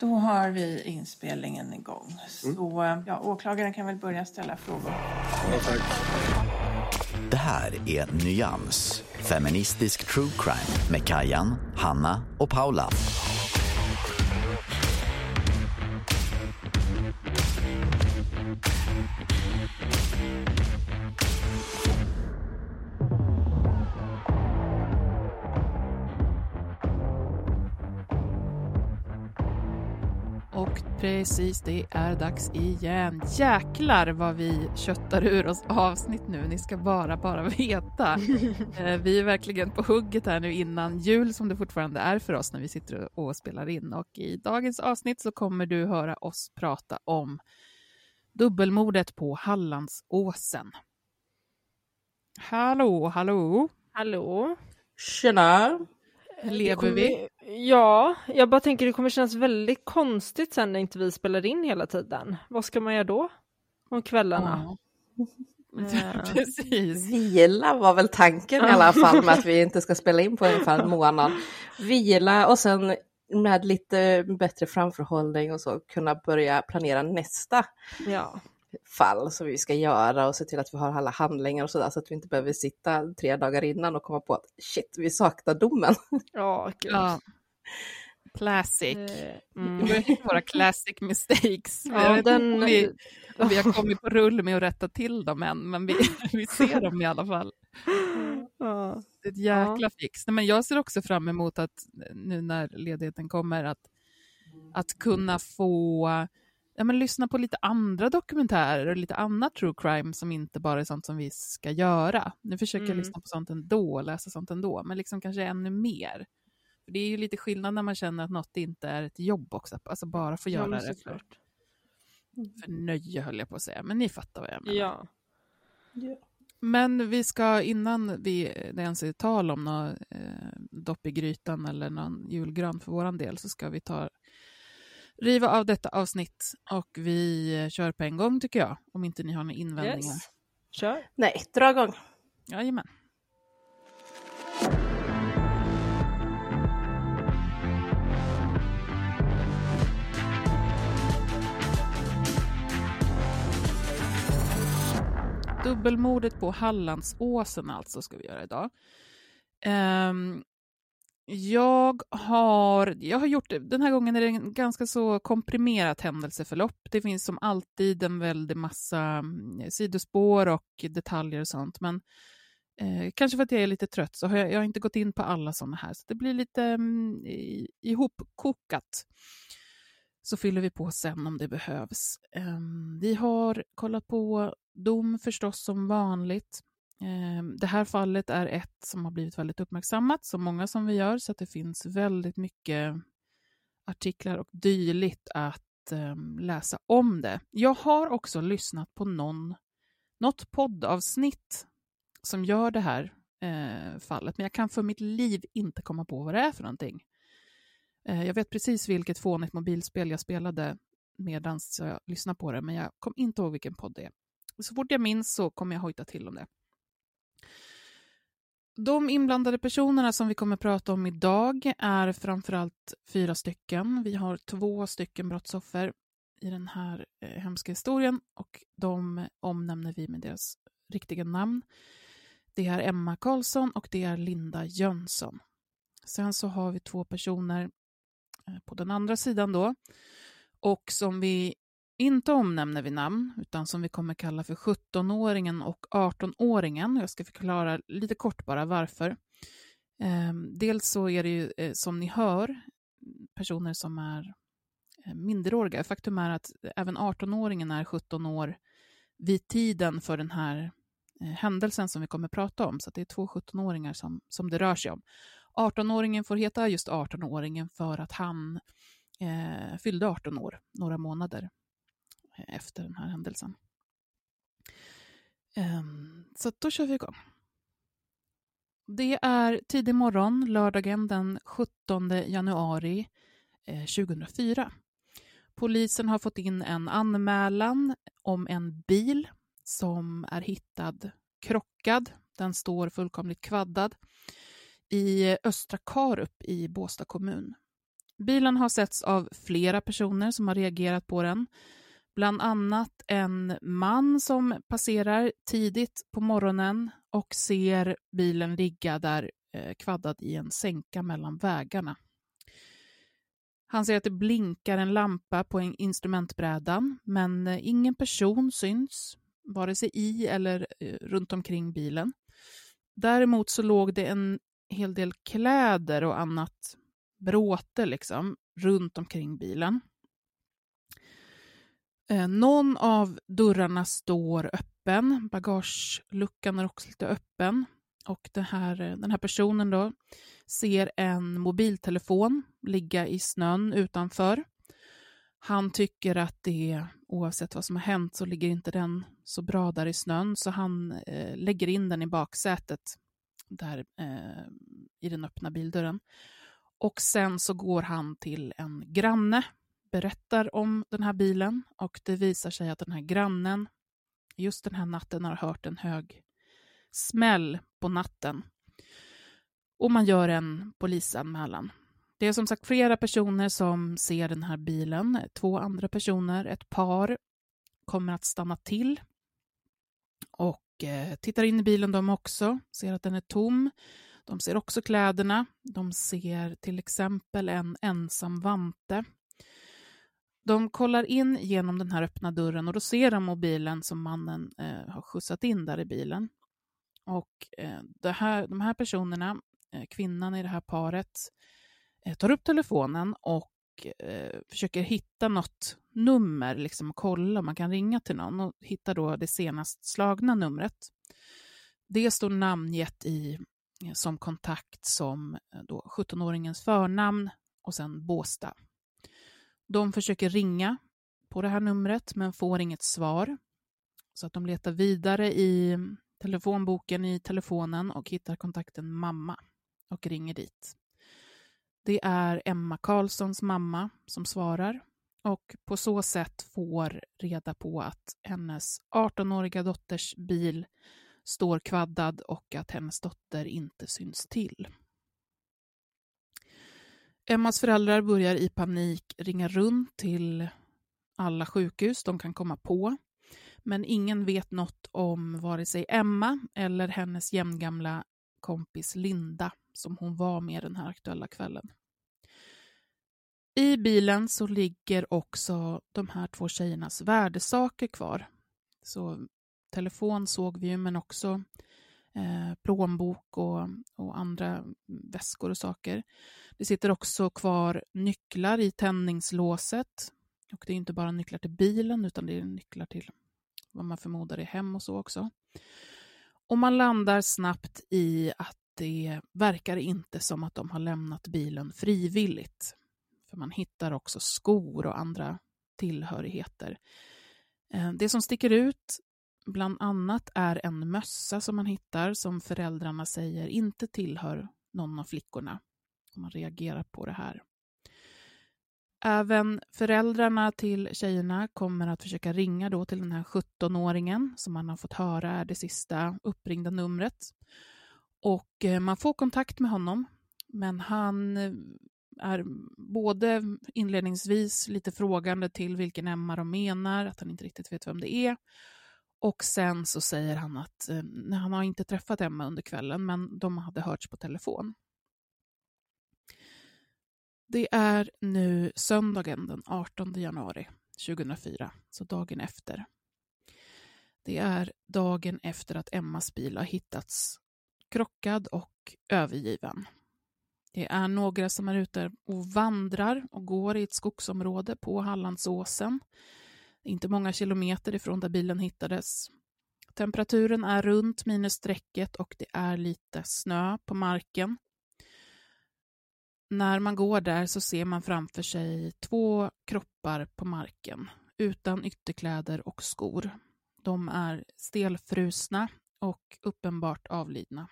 Då har vi inspelningen igång. Så ja, åklagaren kan väl börja ställa frågor. Det här är Nyans, feministisk true crime med Kajan, Hanna och Paula. Och precis, det är dags igen. Jäklar vad vi köttar ur oss avsnitt nu, ni ska bara, bara veta. Eh, vi är verkligen på hugget här nu innan jul som det fortfarande är för oss när vi sitter och spelar in. Och i dagens avsnitt så kommer du höra oss prata om dubbelmordet på Hallandsåsen. Hallå, hallå, Hallå? Tjena! lever vi? Ja, jag bara tänker det kommer kännas väldigt konstigt sen när inte vi spelar in hela tiden. Vad ska man göra då? Om kvällarna? Eh, Precis. Vila var väl tanken i alla fall med att vi inte ska spela in på ungefär en månad. Vila och sen med lite bättre framförhållning och så kunna börja planera nästa ja. fall som vi ska göra och se till att vi har alla handlingar och sådär så att vi inte behöver sitta tre dagar innan och komma på att shit, vi saknar domen. Ja, gud. Ja. Classic. Eh, Mm. Våra classic mistakes. Ja, jag den- om vi, om vi har kommit på rull med att rätta till dem än, men vi, vi ser dem i alla fall. Ja. Det är ett jäkla fix. Nej, men jag ser också fram emot att nu när ledigheten kommer, att, att kunna få ja, men lyssna på lite andra dokumentärer och lite annat true crime som inte bara är sånt som vi ska göra. Nu försöker jag Mm. lyssna på sånt ändå, läsa sånt ändå, men liksom kanske ännu mer. För det är ju lite skillnad när man känner att något inte är ett jobb också, alltså bara få Ja, göra men det för, för nöje höll jag på att säga, men ni fattar vad jag menar. Ja. Men vi ska, innan vi, det ens är tal om något eh, dopp i grytan eller någon julgran för våran del, så ska vi ta riva av detta avsnitt och vi eh, kör på en gång tycker jag, om inte ni har några invändningar. Yes. Kör. Nej, dra igång. Jajamän. Dubbelmordet på Hallandsåsen alltså ska vi göra idag. Um, jag har, jag har gjort, den här gången är det en ganska så komprimerat händelseförlopp. Det finns som alltid en väldig massa mm, sidospår och detaljer och sånt, men eh, kanske för att jag är lite trött så har jag, jag har inte gått in på alla sådana här, så det blir lite um, i- ihopkokat. Så fyller vi på sen om det behövs. Ehm, vi har kollat på dom förstås som vanligt. Ehm, det här fallet är ett som har blivit väldigt uppmärksammat, så många som vi gör, så att det finns väldigt mycket artiklar och dylikt att ehm, läsa om det. Jag har också lyssnat på någon, något poddavsnitt som gör det här eh, fallet, men jag kan för mitt liv inte komma på vad det är för någonting. Eh, jag vet precis vilket fånigt mobilspel jag spelade medan jag lyssnade på det, men jag kom inte ihåg vilken podd det är. Så fort jag minns så kommer jag hojta till om det. De inblandade personerna som vi kommer prata om idag är framförallt fyra stycken. Vi har två stycken brottsoffer i den här eh, hemska historien och de omnämner vi med deras riktiga namn. Det är Emma Karlsson och det är Linda Jönsson. Sen så har vi två personer Eh, på den andra sidan då. Och som vi inte omnämner vid namn, utan som vi kommer kalla för 17-åringen och 18-åringen. Jag ska förklara lite kort bara varför. Ehm, dels så är det ju, eh, som ni hör, personer som är eh, minderåriga. Faktum är att även 18-åringen är 17 år vid tiden för den här händelsen som vi kommer prata om. Så det är två 17-åringar som, som det rör sig om. 18-åringen får heta just 18-åringen för att han eh, fyllde 18 år några månader eh, efter den här händelsen. Eh, så då kör vi igång. Det är tidig morgon, lördagen den 17 januari eh, 2004. Polisen har fått in en anmälan om en bil som är hittad krockad. Den står fullkomligt kvaddad i Östra Karup i Båstad kommun. Bilen har setts av flera personer som har reagerat på den. Bland annat en man som passerar tidigt på morgonen och ser bilen ligga där eh, kvaddad i en sänka mellan vägarna. Han ser att det blinkar en lampa på en instrumentbrädan, men eh, ingen person syns, vare sig i eller eh, runt omkring bilen. Däremot så låg det en hel del kläder och annat bråte liksom, runt omkring bilen. Eh, någon av dörrarna står öppen, bagageluckan är också lite öppen. Och här, eh, den här personen då ser en mobiltelefon ligga i snön utanför. Han tycker att det, oavsett vad som har hänt, så ligger inte den så bra där i snön, så han eh, lägger in den i baksätet där eh, i den öppna bildörren. Och sen så går han till en granne, berättar om den här bilen och det visar sig att den här grannen just den här natten har hört en hög smäll på natten. Och man gör en polisanmälan. Det är som sagt flera personer som ser den här bilen. Två andra personer, ett par, kommer att stanna till Eh, tittar in i bilen de också, ser att den är tom. De ser också kläderna. De ser till exempel en ensam vante. De kollar in genom den här öppna dörren och då ser de mobilen som mannen eh, har skjutsat in där i bilen. Och eh, det här, de här personerna, eh, kvinnan i det här paret, eh, tar upp telefonen och eh, försöker hitta något nummer, liksom och kolla om man kan ringa till någon och hitta då det senast slagna numret. Det står namngett i, eh, som kontakt som eh, 17-åringens förnamn och sen Båsta. De försöker ringa på det här numret men får inget svar. Så att de letar vidare i telefonboken i telefonen och hittar kontakten mamma och ringer dit. Det är Emma Karlssons mamma som svarar och på så sätt får reda på att hennes 18-åriga dotters bil står kvaddad och att hennes dotter inte syns till. Emmas föräldrar börjar i panik ringa runt till alla sjukhus de kan komma på men ingen vet något om vare sig Emma eller hennes jämngamla kompis Linda som hon var med den här aktuella kvällen. I bilen så ligger också de här två tjejernas värdesaker kvar. Så telefon såg vi ju, men också eh, plånbok och, och andra väskor och saker. Det sitter också kvar nycklar i tändningslåset. Och det är inte bara nycklar till bilen, utan det är nycklar till vad man förmodar är hem och så också. Och man landar snabbt i att det verkar inte som att de har lämnat bilen frivilligt. För man hittar också skor och andra tillhörigheter. Eh, det som sticker ut bland annat är en mössa som man hittar som föräldrarna säger inte tillhör någon av flickorna. Man reagerar på det här. Även föräldrarna till tjejerna kommer att försöka ringa då till den här 17-åringen som man har fått höra är det sista uppringda numret. Och eh, man får kontakt med honom, men han eh, är både inledningsvis lite frågande till vilken Emma de menar, att han inte riktigt vet vem det är. Och sen så säger han att eh, han har inte träffat Emma under kvällen, men de hade hörts på telefon. Det är nu söndagen den 18 januari 2004, så dagen efter. Det är dagen efter att Emmas bil har hittats krockad och övergiven. Det är några som är ute och vandrar och går i ett skogsområde på Hallandsåsen. Inte många kilometer ifrån där bilen hittades. Temperaturen är runt minusstrecket och det är lite snö på marken. När man går där så ser man framför sig två kroppar på marken utan ytterkläder och skor. De är stelfrusna och uppenbart avlidna.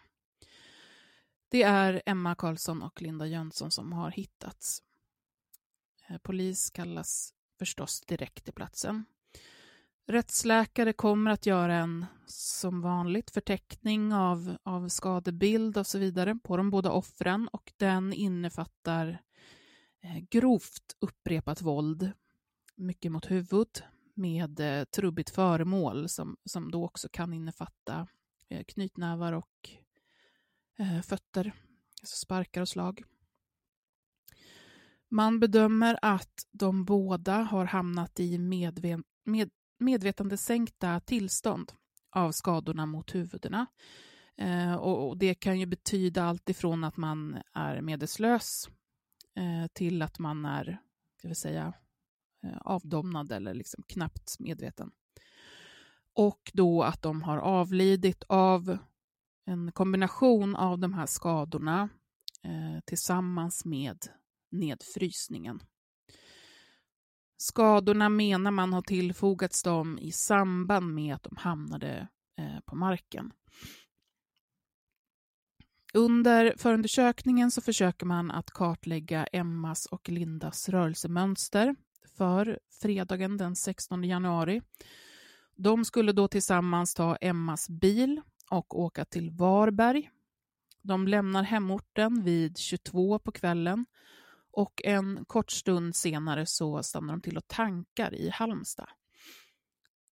Det är Emma Karlsson och Linda Jönsson som har hittats. Eh, polis kallas förstås direkt till platsen. Rättsläkare kommer att göra en, som vanligt, förteckning av, av skadebild och så vidare på de båda offren och den innefattar eh, grovt upprepat våld, mycket mot huvud, med eh, trubbigt föremål som, som då också kan innefatta knytnävar och Eh, fötter, alltså sparkar och slag. Man bedömer att de båda har hamnat i medve med medvetandesänkta tillstånd av skadorna mot huvudena. Eh, och, och, det kan ju betyda allt ifrån att man är medelslös eh, till att man är, ska vi säga, eh, avdomnad eller liksom knappt medveten. Och då att de har avlidit av en kombination av de här skadorna eh, tillsammans med nedfrysningen. Skadorna menar man har tillfogats dem i samband med att de hamnade eh, på marken. Under förundersökningen så försöker man att kartlägga Emmas och Lindas rörelsemönster för fredagen den 16 januari. De skulle då tillsammans ta Emmas bil och åka till Varberg. De lämnar hemorten vid 22 på kvällen och en kort stund senare så stannar de till och tankar i Halmstad.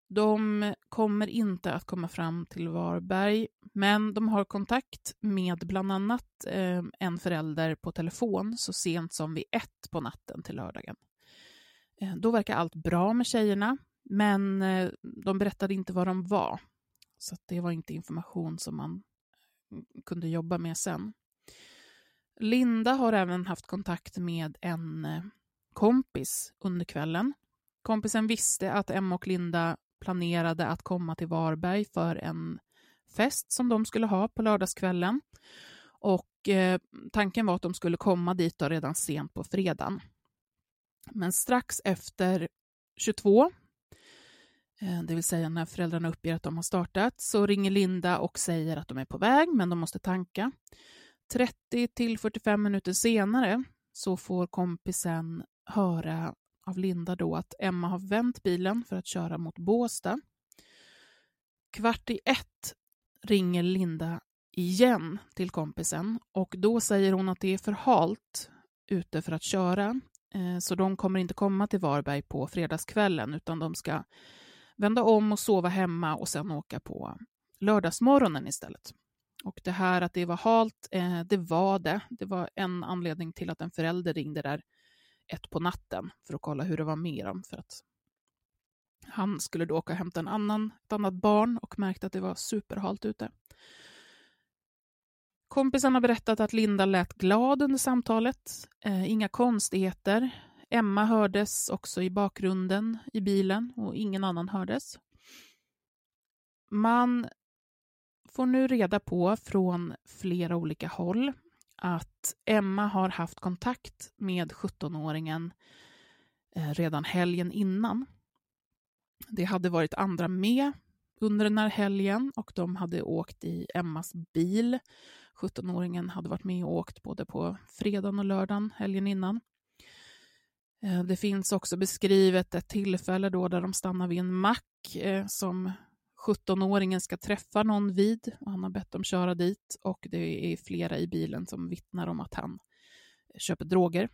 De kommer inte att komma fram till Varberg, men de har kontakt med bland annat eh, en förälder på telefon så sent som vid ett på natten till lördagen. Eh, då verkar allt bra med tjejerna, men eh, de berättade inte var de var. Så det var inte information som man mm, kunde jobba med sen. Linda har även haft kontakt med en eh, kompis under kvällen. Kompisen visste att Emma och Linda planerade att komma till Varberg för en fest som de skulle ha på lördagskvällen. Och eh, tanken var att de skulle komma dit redan sent på fredagen. Men strax efter 22, Eh, det vill säga när föräldrarna uppger att de har startat, så ringer Linda och säger att de är på väg, men de måste tanka. 30 till 45 minuter senare så får kompisen höra av Linda då att Emma har vänt bilen för att köra mot Båstad. Kvart i ett ringer Linda igen till kompisen och då säger hon att det är för halt ute för att köra eh, så de kommer inte komma till Varberg på fredagskvällen utan de ska vända om och sova hemma och sen åka på lördagsmorgonen istället. Och det här att det var halt, eh, det var det. Det var en anledning till att en förälder ringde där ett på natten för att kolla hur det var med dem. För att han skulle då åka och hämta en annan, ett annat barn och märkte att det var superhalt ute. Kompisen har berättat att Linda lät glad under samtalet. Eh, inga konstigheter. Emma hördes också i bakgrunden i bilen och ingen annan hördes. Man får nu reda på från flera olika håll att Emma har haft kontakt med 17-åringen eh, redan helgen innan. Det hade varit andra med under den här helgen och de hade åkt i Emmas bil. 17-åringen hade varit med och åkt både på fredagen och lördagen helgen innan. Eh, det finns också beskrivet ett tillfälle då där de stannar vid en mack eh, som 17-åringen ska träffa någon vid och han har bett dem köra dit och det är flera i bilen som vittnar om att han eh, köper droger.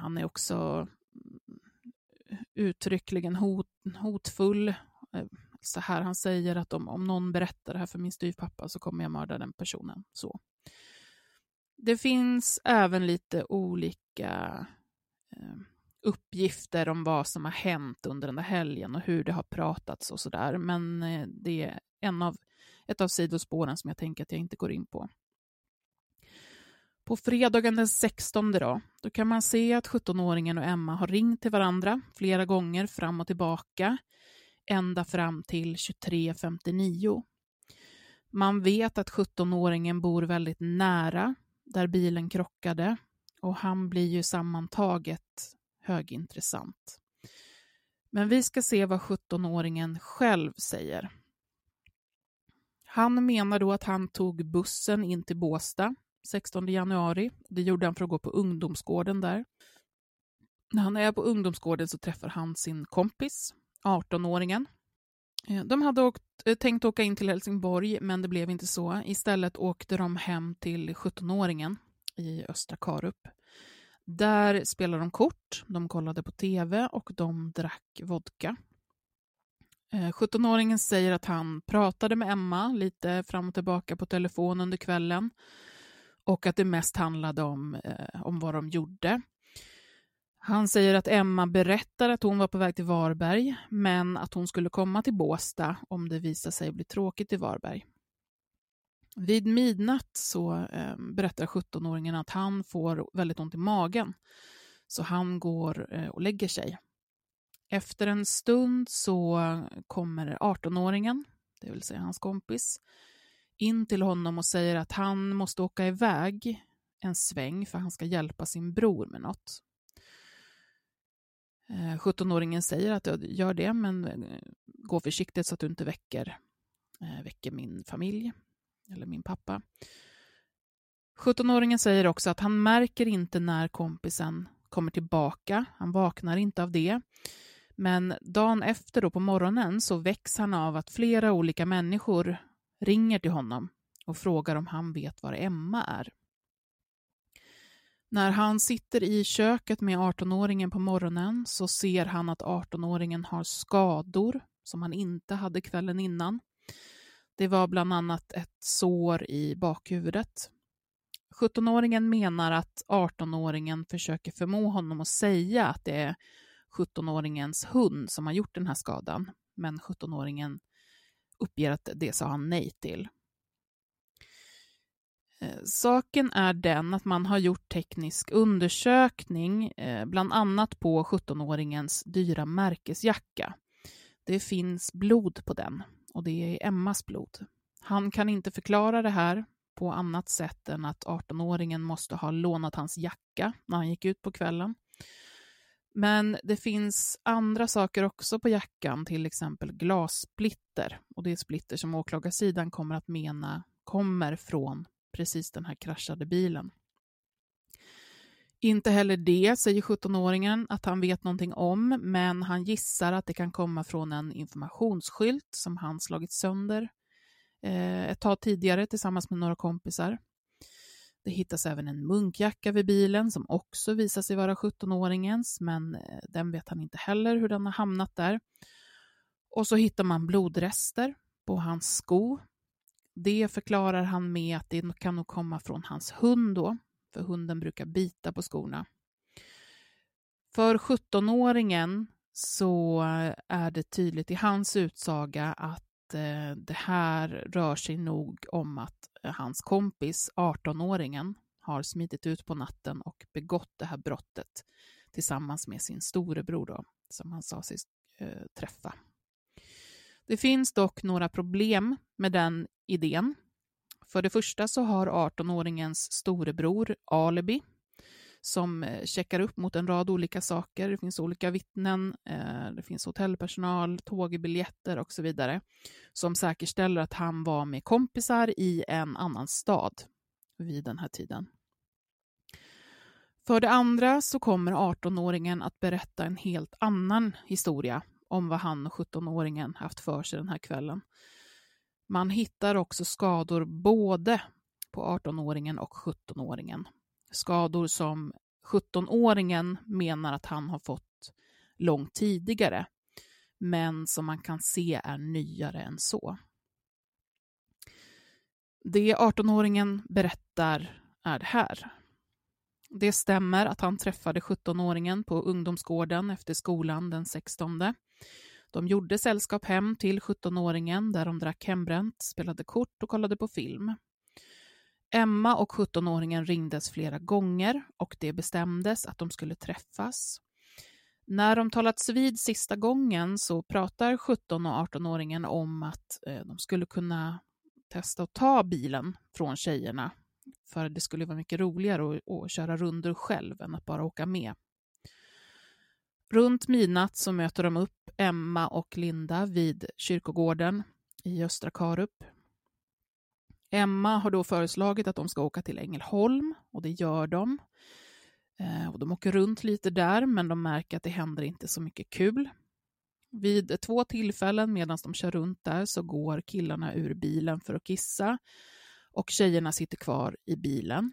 Han är också mm, uttryckligen hot, hotfull. Så här han säger att om, om någon berättar det här för min styvpappa så kommer jag mörda den personen. Så. Det finns även lite olika Eh, uppgifter om vad som har hänt under den där helgen och hur det har pratats och sådär. Men eh, det är en av, ett av sidospåren som jag tänker att jag inte går in på. På fredagen den 16 då, då kan man se att 17-åringen och Emma har ringt till varandra flera gånger fram och tillbaka, ända fram till 23.59. Man vet att 17-åringen bor väldigt nära där bilen krockade och han blir ju sammantaget högintressant. Men vi ska se vad 17-åringen själv säger. Han menar då att han tog bussen in till Båsta 16 januari. Det gjorde han för att gå på ungdomsgården där. När han är på ungdomsgården så träffar han sin kompis, 18-åringen. Eh, de hade åkt, eh, tänkt åka in till Helsingborg, men det blev inte så. Istället åkte de hem till 17-åringen i Östra Karup. Där spelade de kort, de kollade på tv och de drack vodka. Eh, 17-åringen säger att han pratade med Emma lite fram och tillbaka på telefon under kvällen och att det mest handlade om, eh, om vad de gjorde. Han säger att Emma berättar att hon var på väg till Varberg men att hon skulle komma till Båsta om det visade sig bli tråkigt i Varberg. Vid midnatt så eh, berättar 17-åringen att han får väldigt ont i magen så han går eh, och lägger sig. Efter en stund så kommer 18-åringen, det vill säga hans kompis, in till honom och säger att han måste åka iväg en sväng för han ska hjälpa sin bror med något. Eh, 17-åringen säger att jag gör det, men eh, gå försiktigt så att du inte väcker, eh, väcker min familj eller min pappa. 17-åringen säger också att han märker inte när kompisen kommer tillbaka. Han vaknar inte av det. Men dagen efter då på morgonen så väcks han av att flera olika människor ringer till honom och frågar om han vet var Emma är. När han sitter i köket med 18-åringen på morgonen så ser han att 18-åringen har skador som han inte hade kvällen innan. Det var bland annat ett sår i bakhuvudet. 17-åringen menar att 18-åringen försöker förmå honom att säga att det är 17-åringens hund som har gjort den här skadan, men 17-åringen uppger att det sa han nej till. Eh, saken är den att man har gjort teknisk undersökning, eh, bland annat på 17-åringens dyra märkesjacka. Det finns blod på den och det är Emmas blod. Han kan inte förklara det här på annat sätt än att 18-åringen måste ha lånat hans jacka när han gick ut på kvällen. Men det finns andra saker också på jackan, till exempel glassplitter. Och det är splitter som åklagarsidan kommer att mena kommer från precis den här kraschade bilen. Inte heller det säger 17-åringen att han vet någonting om, men han gissar att det kan komma från en informationsskylt som han slagit sönder eh, ett tag tidigare tillsammans med några kompisar. Det hittas även en munkjacka vid bilen som också visar sig vara 17-åringens, men eh, den vet han inte heller hur den har hamnat där. Och så hittar man blodrester på hans sko. Det förklarar han med att det kan nog komma från hans hund då, för hunden brukar bita på skorna. För 17-åringen så är det tydligt i hans utsaga att eh, det här rör sig nog om att eh, hans kompis, 18-åringen, har smitit ut på natten och begått det här brottet tillsammans med sin storebror då, som han sa sig eh, träffa. Det finns dock några problem med den idén. För det första så har 18-åringens storebror alibi som eh, checkar upp mot en rad olika saker. Det finns olika vittnen, eh, det finns hotellpersonal, tågbiljetter och så vidare som säkerställer att han var med kompisar i en annan stad vid den här tiden. För det andra så kommer 18-åringen att berätta en helt annan historia om vad han och 17-åringen haft för sig den här kvällen. Man hittar också skador både på 18-åringen och 17-åringen skador som 17-åringen menar att han har fått långt tidigare, men som man kan se är nyare än så. Det 18-åringen berättar är det här. Det stämmer att han träffade 17-åringen på ungdomsgården efter skolan den 16. De gjorde sällskap hem till 17-åringen där de drack hembränt, spelade kort och kollade på film. Emma och 17-åringen ringdes flera gånger och det bestämdes att de skulle träffas. När de talats vid sista gången så pratar 17 och 18-åringen om att eh, de skulle kunna testa att ta bilen från tjejerna för det skulle vara mycket roligare att, att köra runder själv än att bara åka med. Runt midnatt så möter de upp Emma och Linda vid kyrkogården i Östra Karup. Emma har då föreslagit att de ska åka till Ängelholm och det gör de. Eh, och de åker runt lite där men de märker att det händer inte så mycket kul. Vid två tillfällen medan de kör runt där så går killarna ur bilen för att kissa och tjejerna sitter kvar i bilen.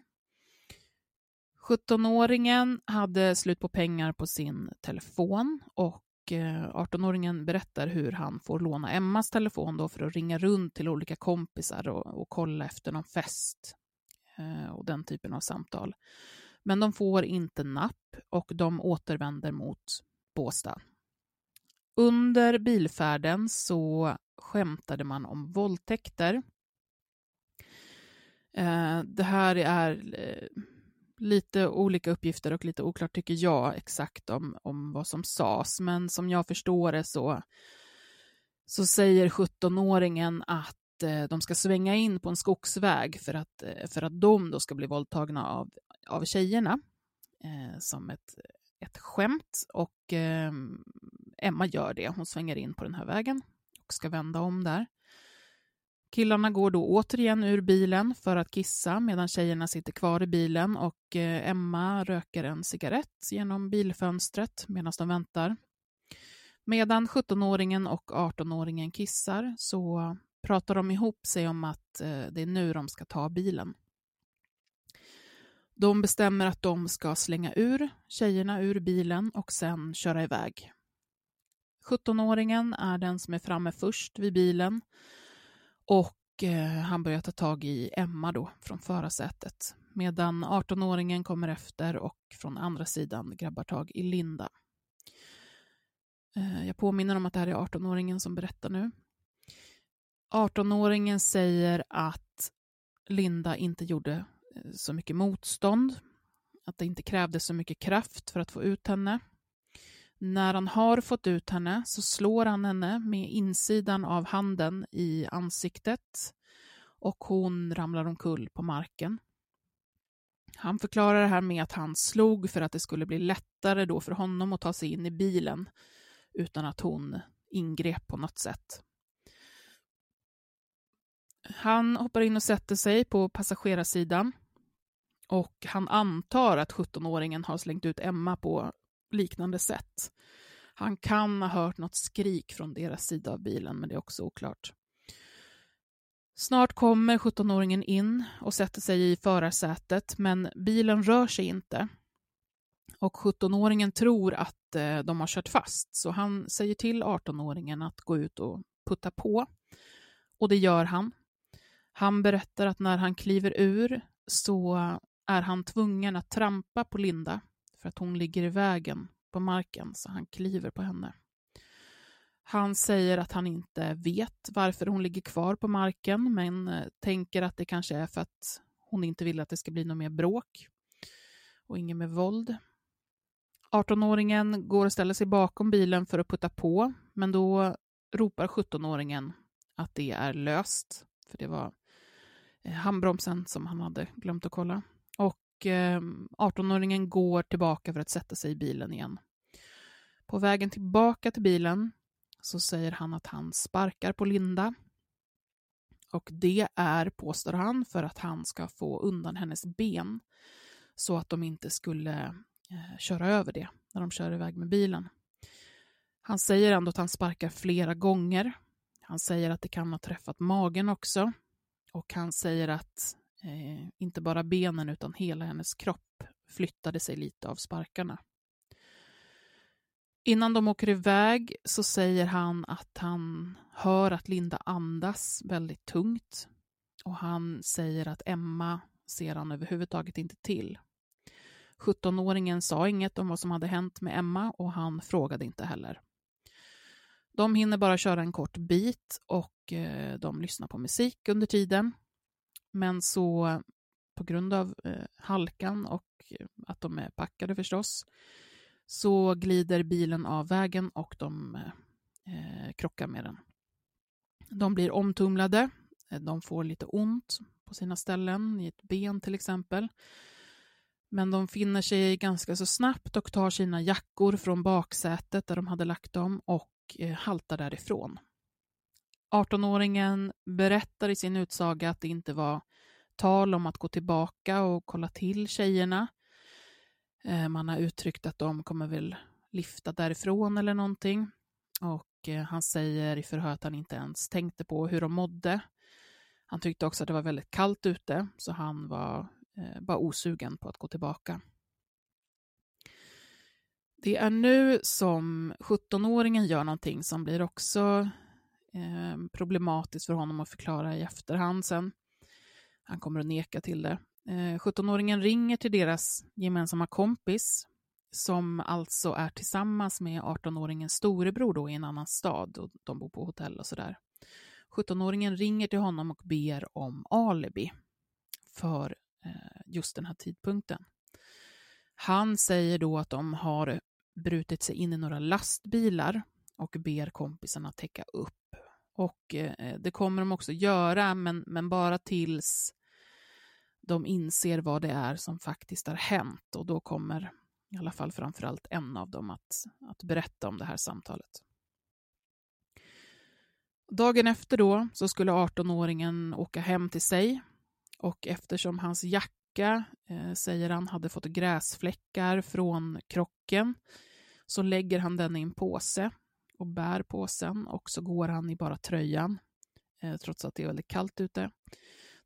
17-åringen hade slut på pengar på sin telefon och eh, 18-åringen berättar hur han får låna Emmas telefon då för att ringa runt till olika kompisar och, och kolla efter någon fest eh, och den typen av samtal. Men de får inte napp och de återvänder mot Båstad. Under bilfärden så skämtade man om våldtäkter. Eh, det här är lite olika uppgifter och lite oklart tycker jag exakt om, om vad som sades. Men som jag förstår det så, så säger 17-åringen att eh, de ska svänga in på en skogsväg för att, eh, för att de då ska bli våldtagna av, av tjejerna eh, som ett, ett skämt. Och eh, Emma gör det. Hon svänger in på den här vägen och ska vända om där. Killarna går då återigen ur bilen för att kissa medan tjejerna sitter kvar i bilen och eh, Emma röker en cigarett genom bilfönstret medan de väntar. Medan 17-åringen och 18-åringen kissar så pratar de ihop sig om att eh, det är nu de ska ta bilen. De bestämmer att de ska slänga ur tjejerna ur bilen och sen köra iväg. 17-åringen är den som är framme först vid bilen och eh, han börjar ta tag i Emma då från förarsätet medan 18-åringen kommer efter och från andra sidan grabbar tag i Linda. Eh, jag påminner om att det här är 18-åringen som berättar nu. 18-åringen säger att Linda inte gjorde eh, så mycket motstånd, att det inte krävdes så mycket kraft för att få ut henne. När han har fått ut henne så slår han henne med insidan av handen i ansiktet och hon ramlar omkull på marken. Han förklarar det här med att han slog för att det skulle bli lättare då för honom att ta sig in i bilen utan att hon ingrep på något sätt. Han hoppar in och sätter sig på passagerarsidan och han antar att 17-åringen har slängt ut Emma på liknande sätt. Han kan ha hört något skrik från deras sida av bilen, men det är också oklart. Snart kommer 17-åringen in och sätter sig i förarsätet, men bilen rör sig inte. Och 17-åringen tror att eh, de har kört fast, så han säger till 18-åringen att gå ut och putta på. Och det gör han. Han berättar att när han kliver ur så är han tvungen att trampa på Linda för att hon ligger i vägen på marken så han kliver på henne. Han säger att han inte vet varför hon ligger kvar på marken men eh, tänker att det kanske är för att hon inte vill att det ska bli något mer bråk och inget med våld. 18-åringen går och ställer sig bakom bilen för att putta på men då ropar 17-åringen att det är löst för det var eh, handbromsen som han hade glömt att kolla. Ehm, Och 18-åringen går tillbaka för att sätta sig i bilen igen. På vägen tillbaka till bilen så säger han att han sparkar på Linda. Och det är, påstår han, för att han ska få undan hennes ben så att de inte skulle eh, köra över det när de kör iväg med bilen. Han säger ändå att han sparkar flera gånger. Han säger att det kan ha träffat magen också. Och han säger att eh, inte bara benen utan hela hennes kropp flyttade sig lite av sparkarna. Innan de åker iväg så säger han att han hör att Linda andas väldigt tungt och han säger att Emma ser han överhuvudtaget inte till. 17-åringen sa inget om vad som hade hänt med Emma och han frågade inte heller. De hinner bara köra en kort bit och eh, de lyssnar på musik under tiden. Men så på grund av eh, halkan och eh, att de är packade förstås så glider bilen av vägen och de eh, krockar med den. De blir omtumlade, eh, de får lite ont på sina ställen, i ett ben till exempel. Men de finner sig ganska så snabbt och tar sina jackor från baksätet där de hade lagt dem och eh, haltar därifrån. 18-åringen berättar i sin utsaga att det inte var tal om att gå tillbaka och kolla till tjejerna. Eh, man har uttryckt att de kommer väl lyfta därifrån eller någonting. Och eh, han säger i förhör att han inte ens tänkte på hur de mådde. Han tyckte också att det var väldigt kallt ute, så han var eh, bara osugen på att gå tillbaka. Det är nu som 17-åringen gör någonting som blir också eh, problematiskt för honom att förklara i efterhand sen. Han kommer att neka till det. Eh, 17-åringen ringer till deras gemensamma kompis som alltså är tillsammans med 18-åringens storebror då i en annan stad och de bor på hotell och sådär. 17-åringen ringer till honom och ber om alibi för eh, just den här tidpunkten. Han säger då att de har brutit sig in i några lastbilar och ber kompisarna täcka upp. Och eh, det kommer de också göra, men, men bara tills de inser vad det är som faktiskt har hänt. Och då kommer i alla fall framförallt en av dem att, att berätta om det här samtalet. Dagen efter då så skulle 18-åringen åka hem till sig. Och eftersom hans jacka, eh, säger han, hade fått gräsfläckar från krocken så lägger han den i en påse och bär påsen och så går han i bara tröjan eh, trots att det är väldigt kallt ute.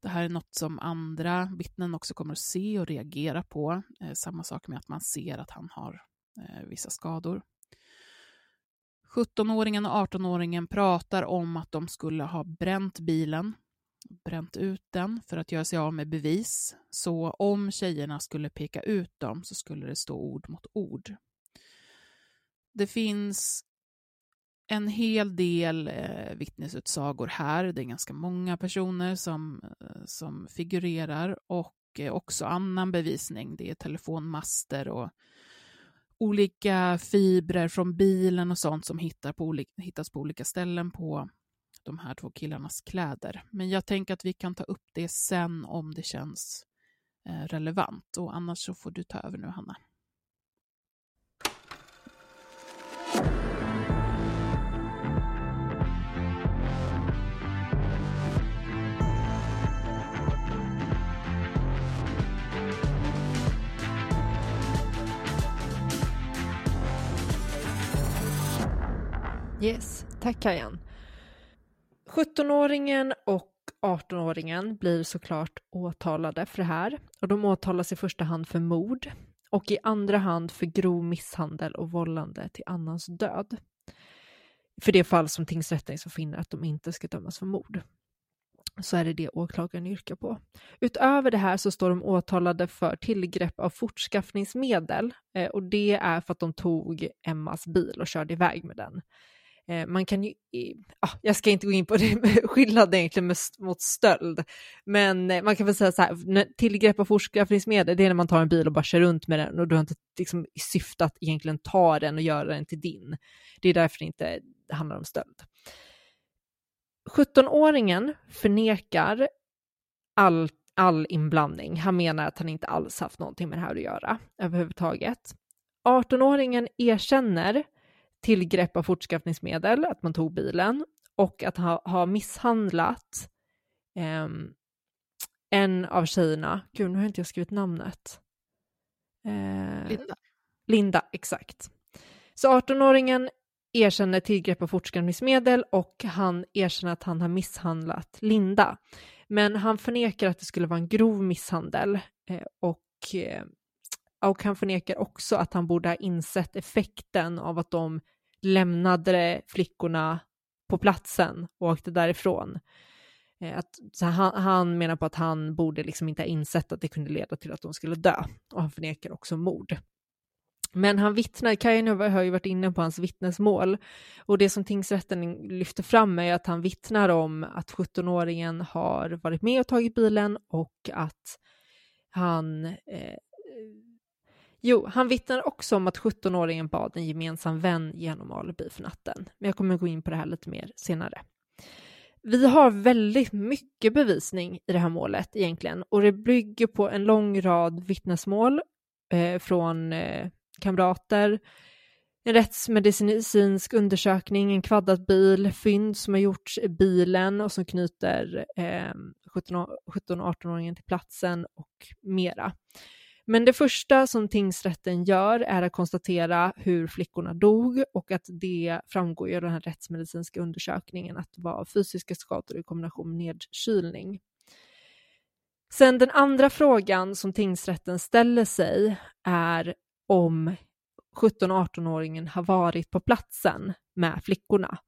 Det här är något som andra vittnen också kommer att se och reagera på. Eh, samma sak med att man ser att han har eh, vissa skador. 17-åringen och 18-åringen pratar om att de skulle ha bränt bilen, bränt ut den för att göra sig av med bevis. Så om tjejerna skulle peka ut dem så skulle det stå ord mot ord. Det finns en hel del eh, vittnesutsagor här. Det är ganska många personer som, eh, som figurerar och eh, också annan bevisning. Det är telefonmaster och olika fibrer från bilen och sånt som hittar på hittas på olika ställen på de här två killarnas kläder. Men jag tänker att vi kan ta upp det sen om det känns eh, relevant och annars så får du ta över nu, Hanna. Yes, tack Kajan. 17-åringen och 18-åringen blir såklart åtalade för det här och de åtalas i första hand för mord och i andra hand för grov misshandel och vållande till annans död. För det fall som tingsrätten så finner att de inte ska dömas för mord så är det det åklagaren yrkar på. Utöver det här så står de åtalade för tillgrepp av fortskaffningsmedel eh, och det är för att de tog Emmas bil och körde iväg med den. Eh, man kan ju, ah, jag ska inte gå in på det, skillnaden egentligen med, mot stöld, men eh, man kan väl säga så här, tillgrepp av fortskaffningsmedel, det är när man tar en bil och bara kör runt med den och du har inte liksom, i syfte att egentligen ta den och göra den till din. Det är därför det inte handlar om stöld. 17-åringen förnekar all, all inblandning. Han menar att han inte alls haft någonting med det här att göra överhuvudtaget. 18-åringen erkänner tillgrepp av fortskaffningsmedel, att man tog bilen och att ha, ha misshandlat eh, en av tjejerna. Gud, nu har inte jag skrivit namnet. Eh, Linda. Linda, exakt. Så 18-åringen erkänner tillgrepp av fortskaffningsmedel och han erkänner att han har misshandlat Linda. Men han förnekar att det skulle vara en grov misshandel eh, och eh, och han förnekar också att han borde ha insett effekten av att de lämnade flickorna på platsen och åkte därifrån. Eh, att, så han, han menar på att han borde liksom inte ha insett att det kunde leda till att de skulle dö. Och han förnekar också mord. Men han vittnar, Kajan har ju varit inne på hans vittnesmål och det som tingsrätten lyfter fram är att han vittnar om att 17-åringen har varit med och tagit bilen och att han eh, Jo, han vittnar också om att 17-åringen bad en gemensam vän genom alibi för natten. Men jag kommer gå in på det här lite mer senare. Vi har väldigt mycket bevisning i det här målet egentligen och det bygger på en lång rad vittnesmål eh, från eh, kamrater, en rättsmedicinsk undersökning, en kvaddad bil, fynd som har gjorts i bilen och som knyter eh, 17-18-åringen till platsen och mera. Men det första som tingsrätten gör är att konstatera hur flickorna dog och att det framgår i den här rättsmedicinska undersökningen att det var fysiska skador i kombination med nedkylning. Sen den andra frågan som tingsrätten ställer sig är om 17-18-åringen har varit på platsen med flickorna.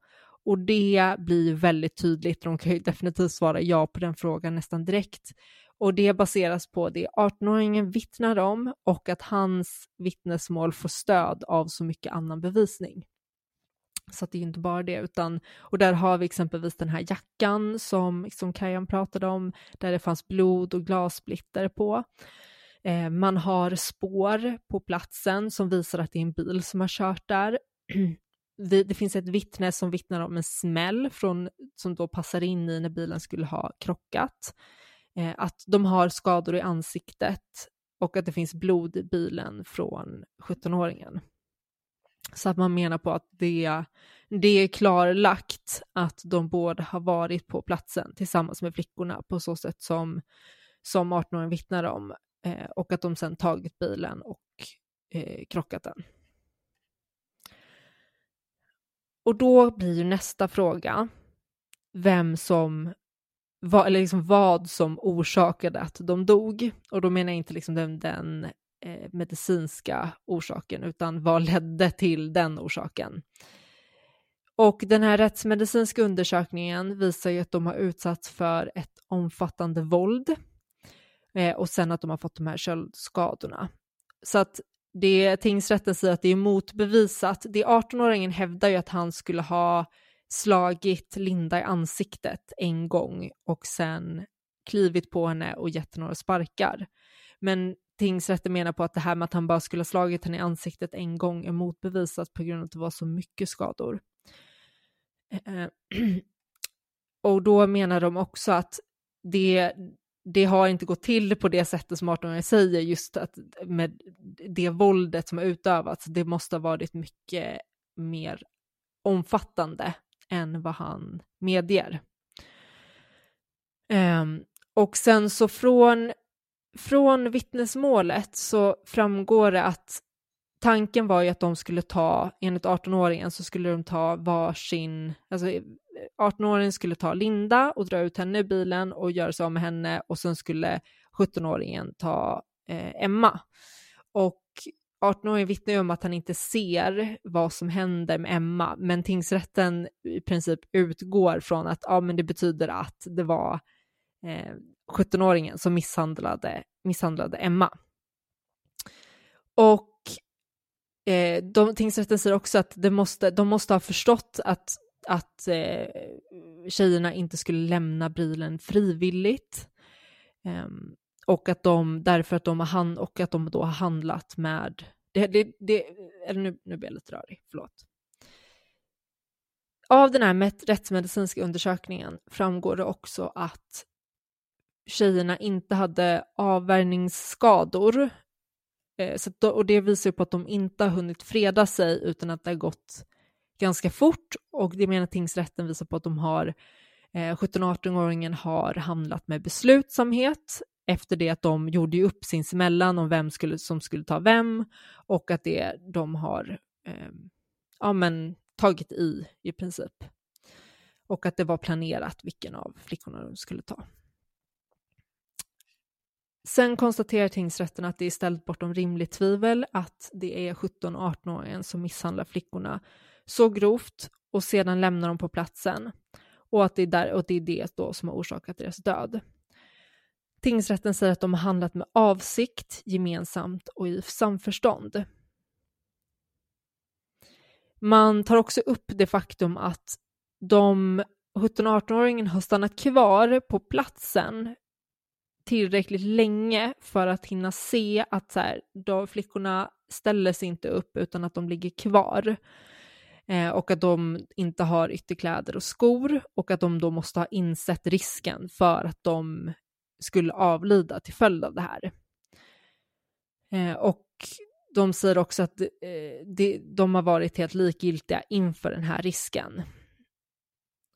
Och det blir väldigt tydligt, de kan ju definitivt svara ja på den frågan nästan direkt. Och det baseras på det 18-åringen vittnar om och att hans vittnesmål får stöd av så mycket annan bevisning. Så det är inte bara det, utan, och där har vi exempelvis den här jackan som, som Kajan pratade om, där det fanns blod och glassplitter på. Eh, man har spår på platsen som visar att det är en bil som har kört där. det, det, finns ett vittne som vittnar om en smäll från, som då passar in i när bilen skulle ha krockat. Eh, att de har skador i ansiktet och att det finns blod i bilen från 17-åringen. Så att man menar på att det, det är klarlagt att de båda har varit på platsen tillsammans med flickorna på så sätt som, som 18-åringen vittnar om eh, och att de sedan tagit bilen och eh, krockat den. Och då blir ju nästa fråga vem som vad, eller liksom vad som orsakade att de dog. Och då menar jag inte liksom den, den eh, medicinska orsaken, utan vad ledde till den orsaken. Och den här rättsmedicinska undersökningen visar ju att de har utsatts för ett omfattande våld eh, och sen att de har fått de här köldskadorna. Så att det tingsrätten säger att det är motbevisat. Det 18-åringen hävdar ju att han skulle ha slagit Linda i ansiktet en gång och sen klivit på henne och gett några sparkar. Men tingsrätten menar på att det här med att han bara skulle ha slagit henne i ansiktet en gång är motbevisat på grund av att det var så mycket skador. Eh, eh och då menar de också att det, det har inte gått till på det sättet som 18 säger, just att med det våldet som har utövats, det måste ha varit mycket mer omfattande än vad han medger. Um, och sen så från, från vittnesmålet så framgår det att tanken var ju att de skulle ta, enligt 18-åringen så skulle de ta varsin, alltså eh, 18-åringen skulle ta Linda och dra ut henne i bilen och göra sig av med henne och sen skulle 17-åringen ta eh, Emma. Och 18-åringen vittnar ju om att han inte ser vad som händer med Emma, men tingsrätten i princip utgår från att ja, men det betyder att det var eh, 17-åringen som misshandlade, misshandlade Emma. Och eh, de, tingsrätten säger också att det måste, de måste ha förstått att, att eh, tjejerna inte skulle lämna bilen frivilligt. Um, och att de, därför att de har, hand, och att de då har handlat med, det, det, det, eller nu, nu blir jag lite rörig, förlåt. Av den här rättsmedicinska undersökningen framgår det också att tjejerna inte hade avvärjningsskador. Eh, så då, och det visar på att de inte har hunnit freda sig utan att det har gått ganska fort och det menar tingsrätten visar på att de har eh, 17-18-åringen har handlat med beslutsamhet efter det att de gjorde upp sinsemellan om vem skulle, som skulle ta vem och att det de har eh, ja, men, tagit i i princip. Och att det var planerat vilken av flickorna de skulle ta. Sen konstaterar tingsrätten att det är ställt bortom rimligt tvivel att det är 17-18-åringen som misshandlar flickorna så grovt och sedan lämnar dem på platsen och att det är, där, och det, är det då som har orsakat deras död. Tingsrätten säger att de har handlat med avsikt, gemensamt och i samförstånd. Man tar också upp det faktum att de 17-18-åringen har stannat kvar på platsen tillräckligt länge för att hinna se att så här, då flickorna ställer sig inte upp utan att de ligger kvar. Eh, och att de inte har ytterkläder och skor och att de då måste ha insett risken för att de skulle avlida till följd av det här. Eh, och de säger också att eh, de, de har varit helt likgiltiga inför den här risken.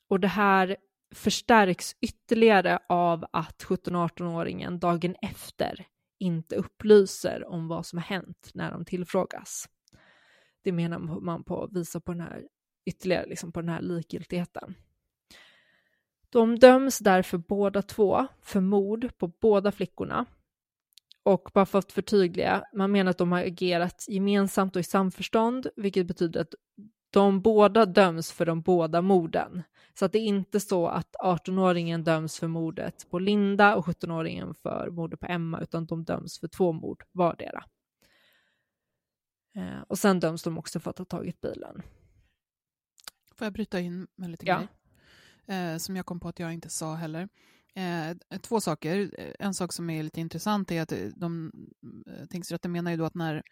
Och det här förstärks ytterligare av att 17-18-åringen dagen efter inte upplyser om vad som har hänt när de tillfrågas. Det menar man på att visa på den här ytterligare liksom på den här likgiltigheten. De döms därför båda två för mord på båda flickorna. Och bara för att förtydliga, man menar att de har agerat gemensamt och i samförstånd, vilket betyder att de båda döms för de båda morden. Så att det är inte så att 18-åringen döms för mordet på Linda och 17-åringen för mordet på Emma, utan de döms för två mord vardera. Eh, och sen döms de också för att ha tagit bilen. Får jag bryta in med lite Ja. grejer? Eh, som jag kom på att jag inte sa heller. Eh, två saker. En sak som är lite intressant är att de, eh, tingsrätten menar ju då att när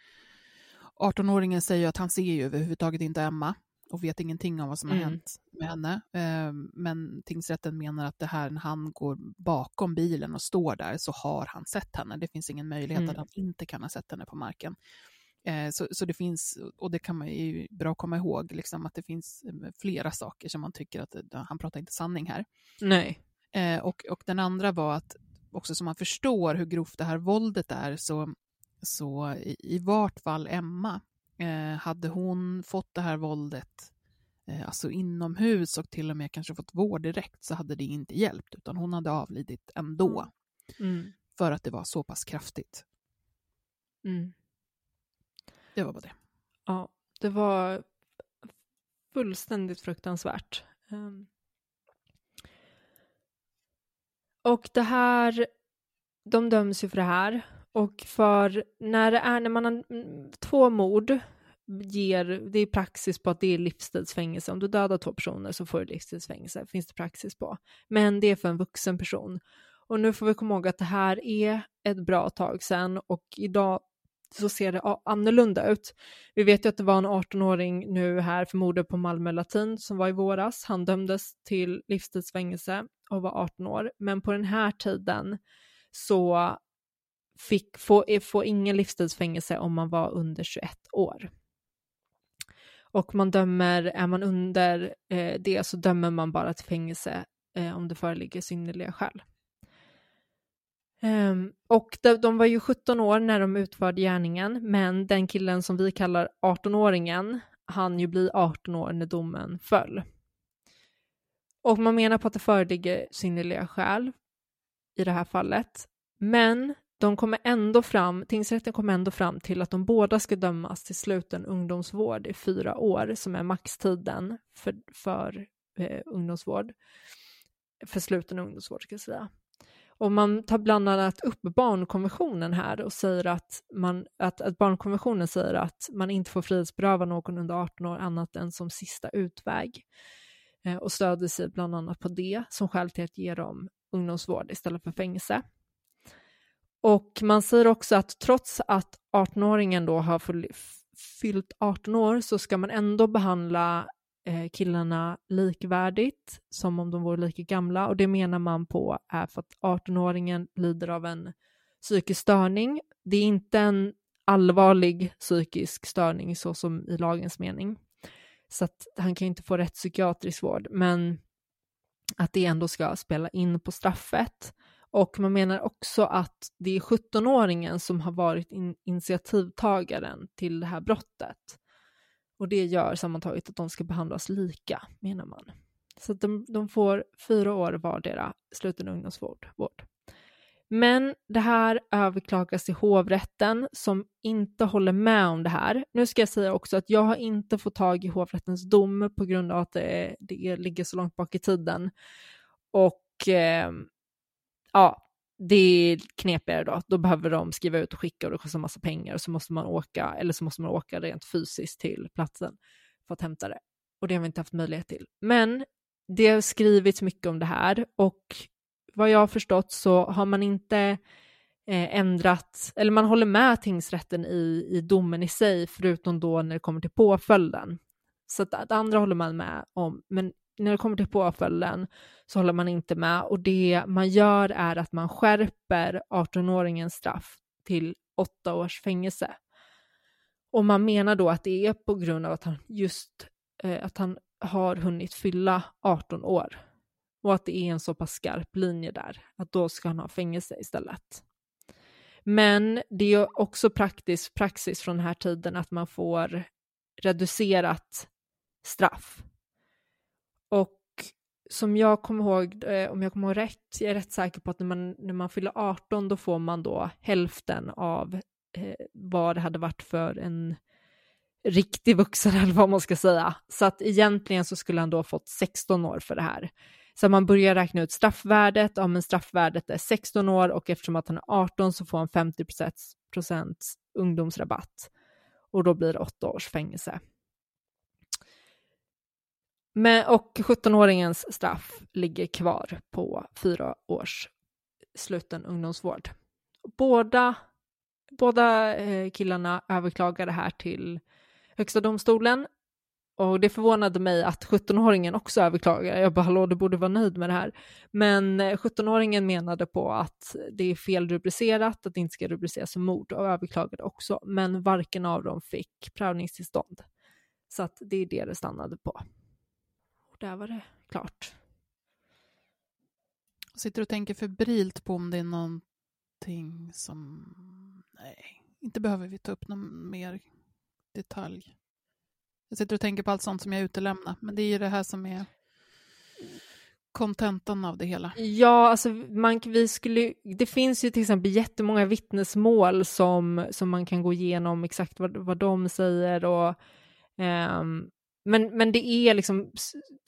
18-åringen säger att han ser ju överhuvudtaget inte Emma och vet ingenting om vad som har Mm. hänt med henne. Eh, men tingsrätten menar att det här när han går bakom bilen och står där så har han sett henne. Det finns ingen möjlighet Mm. att han inte kan ha sett henne på marken. Eh, så, så det finns, och det kan man ju bra komma ihåg, liksom, att det finns eh, flera saker som man tycker att eh, han pratar inte sanning här. Nej. Och, och den andra var att också så man förstår hur grovt det här våldet är så, så i, i vart fall Emma, eh, hade hon fått det här våldet eh, alltså inomhus och till och med kanske fått vård direkt så hade det inte hjälpt utan hon hade avlidit ändå Mm. för att det var så pass kraftigt. Mm. Det var bara det. Ja, det var fullständigt fruktansvärt. Ehm. Och det här, de döms ju för det här. Och för när det är, när man har mm, två mord, ger, det är praxis på att det är livstidsfängelse. Om du dödar två personer så får du livstidsfängelse, finns det praxis på. Men det är för en vuxen person. Och nu får vi komma ihåg att det här är ett bra tag sedan och idag så ser det annorlunda ut. Vi vet ju att det var en 18-åring nu här för mordet på Malmö Latin som var i våras. Han dömdes till livstidsfängelse och var 18 år. Men på den här tiden så fick, få, eh, få ingen livstidsfängelse om man var under 21 år. Och man dömer, är man under eh, det så dömer man bara till fängelse eh, om det föreligger synnerliga skäl. Um, och de, de var ju 17 år när de utförde gärningen, men den killen som vi kallar 18-åringen, han ju bli 18 år när domen föll. Och man menar på att det föreligger synnerliga skäl i det här fallet, men de kommer ändå fram, tingsrätten kommer ändå fram till att de båda ska dömas till sluten ungdomsvård i fyra år, som är maxtiden för, för eh, ungdomsvård, för sluten ungdomsvård ska jag säga. Och man tar bland annat upp barnkonventionen här och säger att, man, att, att barnkonventionen säger att man inte får frihetsberöva någon under 18 år annat än som sista utväg. Eh, och stöder sig bland annat på det som skäl till att ge dem ungdomsvård istället för fängelse. Och man säger också att trots att 18-åringen då har fyllt 18 år så ska man ändå behandla Eh, killarna likvärdigt som om de vore lika gamla och det menar man på är för att 18-åringen lider av en psykisk störning. Det är inte en allvarlig psykisk störning så som i lagens mening. Så att han kan inte få rätt psykiatrisk vård, men att det ändå ska spela in på straffet. Och man menar också att det är 17-åringen som har varit in initiativtagaren till det här brottet. Och det gör sammantaget att de ska behandlas lika, menar man. Så att de, de får fyra år vardera sluten ungdomsvård. Vård. Men det här överklagas till hovrätten som inte håller med om det här. Nu ska jag säga också att jag har inte fått tag i hovrättens dom på grund av att det, det ligger så långt bak i tiden. Och eh, ja, det är knepigare då. Då behöver de skriva ut och skicka och det kostar massa pengar och så måste man åka, eller så måste man åka rent fysiskt till platsen för att hämta det. Och det har vi inte haft möjlighet till. Men det har skrivits mycket om det här och vad jag har förstått så har man inte eh, ändrat, eller man håller med tingsrätten i, i domen i sig, förutom då när det kommer till påföljden. Så att det andra håller man med om, men när det kommer till påföljden så håller man inte med och det man gör är att man skärper 18-åringens straff till åtta års fängelse. Och man menar då att det är på grund av att han just eh, att han har hunnit fylla 18 år och att det är en så pass skarp linje där, att då ska han ha fängelse istället. Men det är också praktisk praxis från den här tiden att man får reducerat straff. Och som jag kommer ihåg, eh, om jag kommer ihåg rätt, jag är rätt säker på att när man, när man fyller 18 då får man då hälften av eh, vad det hade varit för en riktig vuxen eller vad man ska säga. Så att egentligen så skulle han då fått 16 år för det här. Så man börjar räkna ut straffvärdet, ja men straffvärdet är 16 år och eftersom att han är 18 så får han 50 procents ungdomsrabatt och då blir det 8 års fängelse. Men, och 17-åringens straff ligger kvar på fyra års sluten ungdomsvård. Båda, båda eh, killarna överklagade det här till Högsta domstolen och det förvånade mig att 17-åringen också överklagade. Jag bara, hallå, du borde vara nöjd med det här. Men eh, 17-åringen menade på att det är fel rubricerat, att det inte ska rubriceras som mord och överklagade också. Men varken av dem fick prövningstillstånd. Så att det är det det stannade på. Där var det klart. Jag sitter och tänker febrilt på om det är någonting som... Nej, inte behöver vi ta upp någon mer detalj. Jag sitter och tänker på allt sånt som jag utelämnar, men det är ju det här som är kontentan av det hela. Ja, alltså man, vi skulle, det finns ju till exempel jättemånga vittnesmål som, som man kan gå igenom exakt vad, vad de säger och um, men, men det är liksom,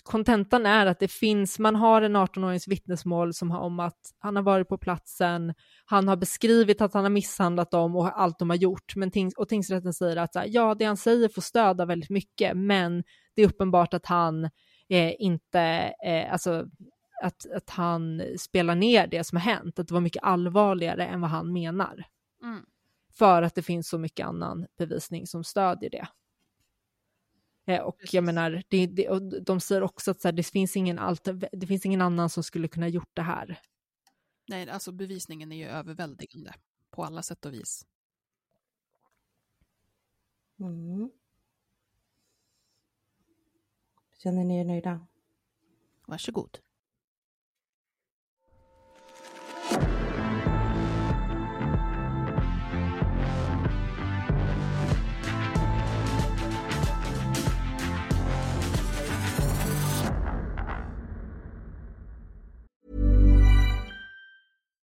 kontentan är att det finns, man har en 18-årings vittnesmål som har om att han har varit på platsen, han har beskrivit att han har misshandlat dem och allt de har gjort, men tings, och tingsrätten säger att ja, det han säger får stöd av väldigt mycket, men det är uppenbart att han eh, inte, eh, alltså att, att han spelar ner det som har hänt, att det var mycket allvarligare än vad han menar. Mm. För att det finns så mycket annan bevisning som stödjer det. Eh, och Precis. jag menar, det, det, och de säger också att så här, det, finns ingen allt, det finns ingen annan som skulle kunna gjort det här. Nej, alltså bevisningen är ju överväldigande på alla sätt och vis. Mm. Känner ni er nöjda? Varsågod.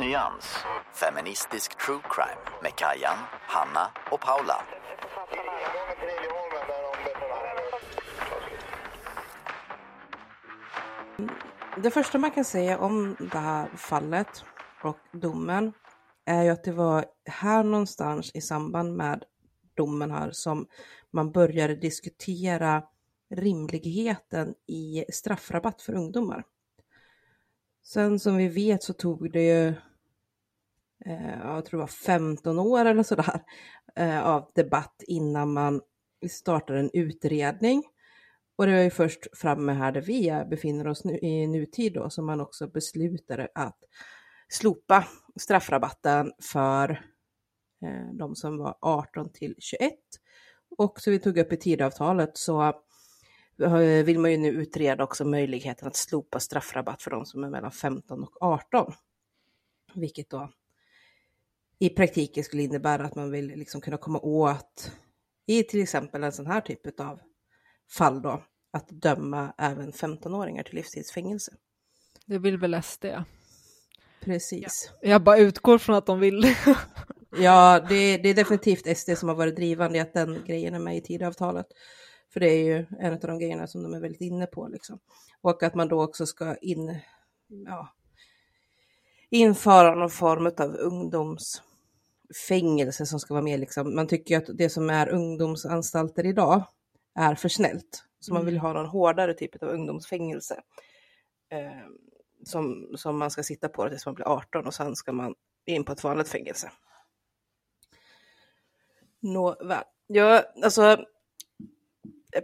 Nyans, feministisk true crime med Kajan, Hanna och Paula. Det första man kan säga om det här fallet och domen är ju att det var här någonstans i samband med domen här som man började diskutera rimligheten i straffrabatt för ungdomar. Sen som vi vet så tog det ju, Eh, jag tror det var 15 år eller sådär, eh, av debatt innan man startar en utredning. Och det var ju först framme här där vi befinner oss nu, i nutid då som man också beslutade att slopa straffrabatten för eh, de som var 18 till 21. Och så vi tog upp i tidavtalet så eh, vill man ju nu utreda också möjligheten att slopa straffrabatt för de som är mellan 15 och 18. Vilket då i praktiken skulle innebära att man vill liksom kunna komma åt i till exempel en sån här typ av fall då, att döma även 15-åringar till livstidsfängelse. Det vill väl SD? Precis. Ja. Jag bara utgår från att de vill det. ja, det, det, är definitivt SD som har varit drivande i att den grejen är med i tidavtalet. För det är ju en av de grejerna som de är väldigt inne på. Liksom. Och att man då också ska in, ja, införa någon form av ungdomsfängelse som ska vara mer liksom, man tycker att det som är ungdomsanstalter idag är för snällt. Så man vill mm. ha någon hårdare typ av ungdomsfängelse. Eh, som, som man ska sitta på tills man blir 18 och sen ska man in på ett vanligt fängelse. Nåväl, ja, alltså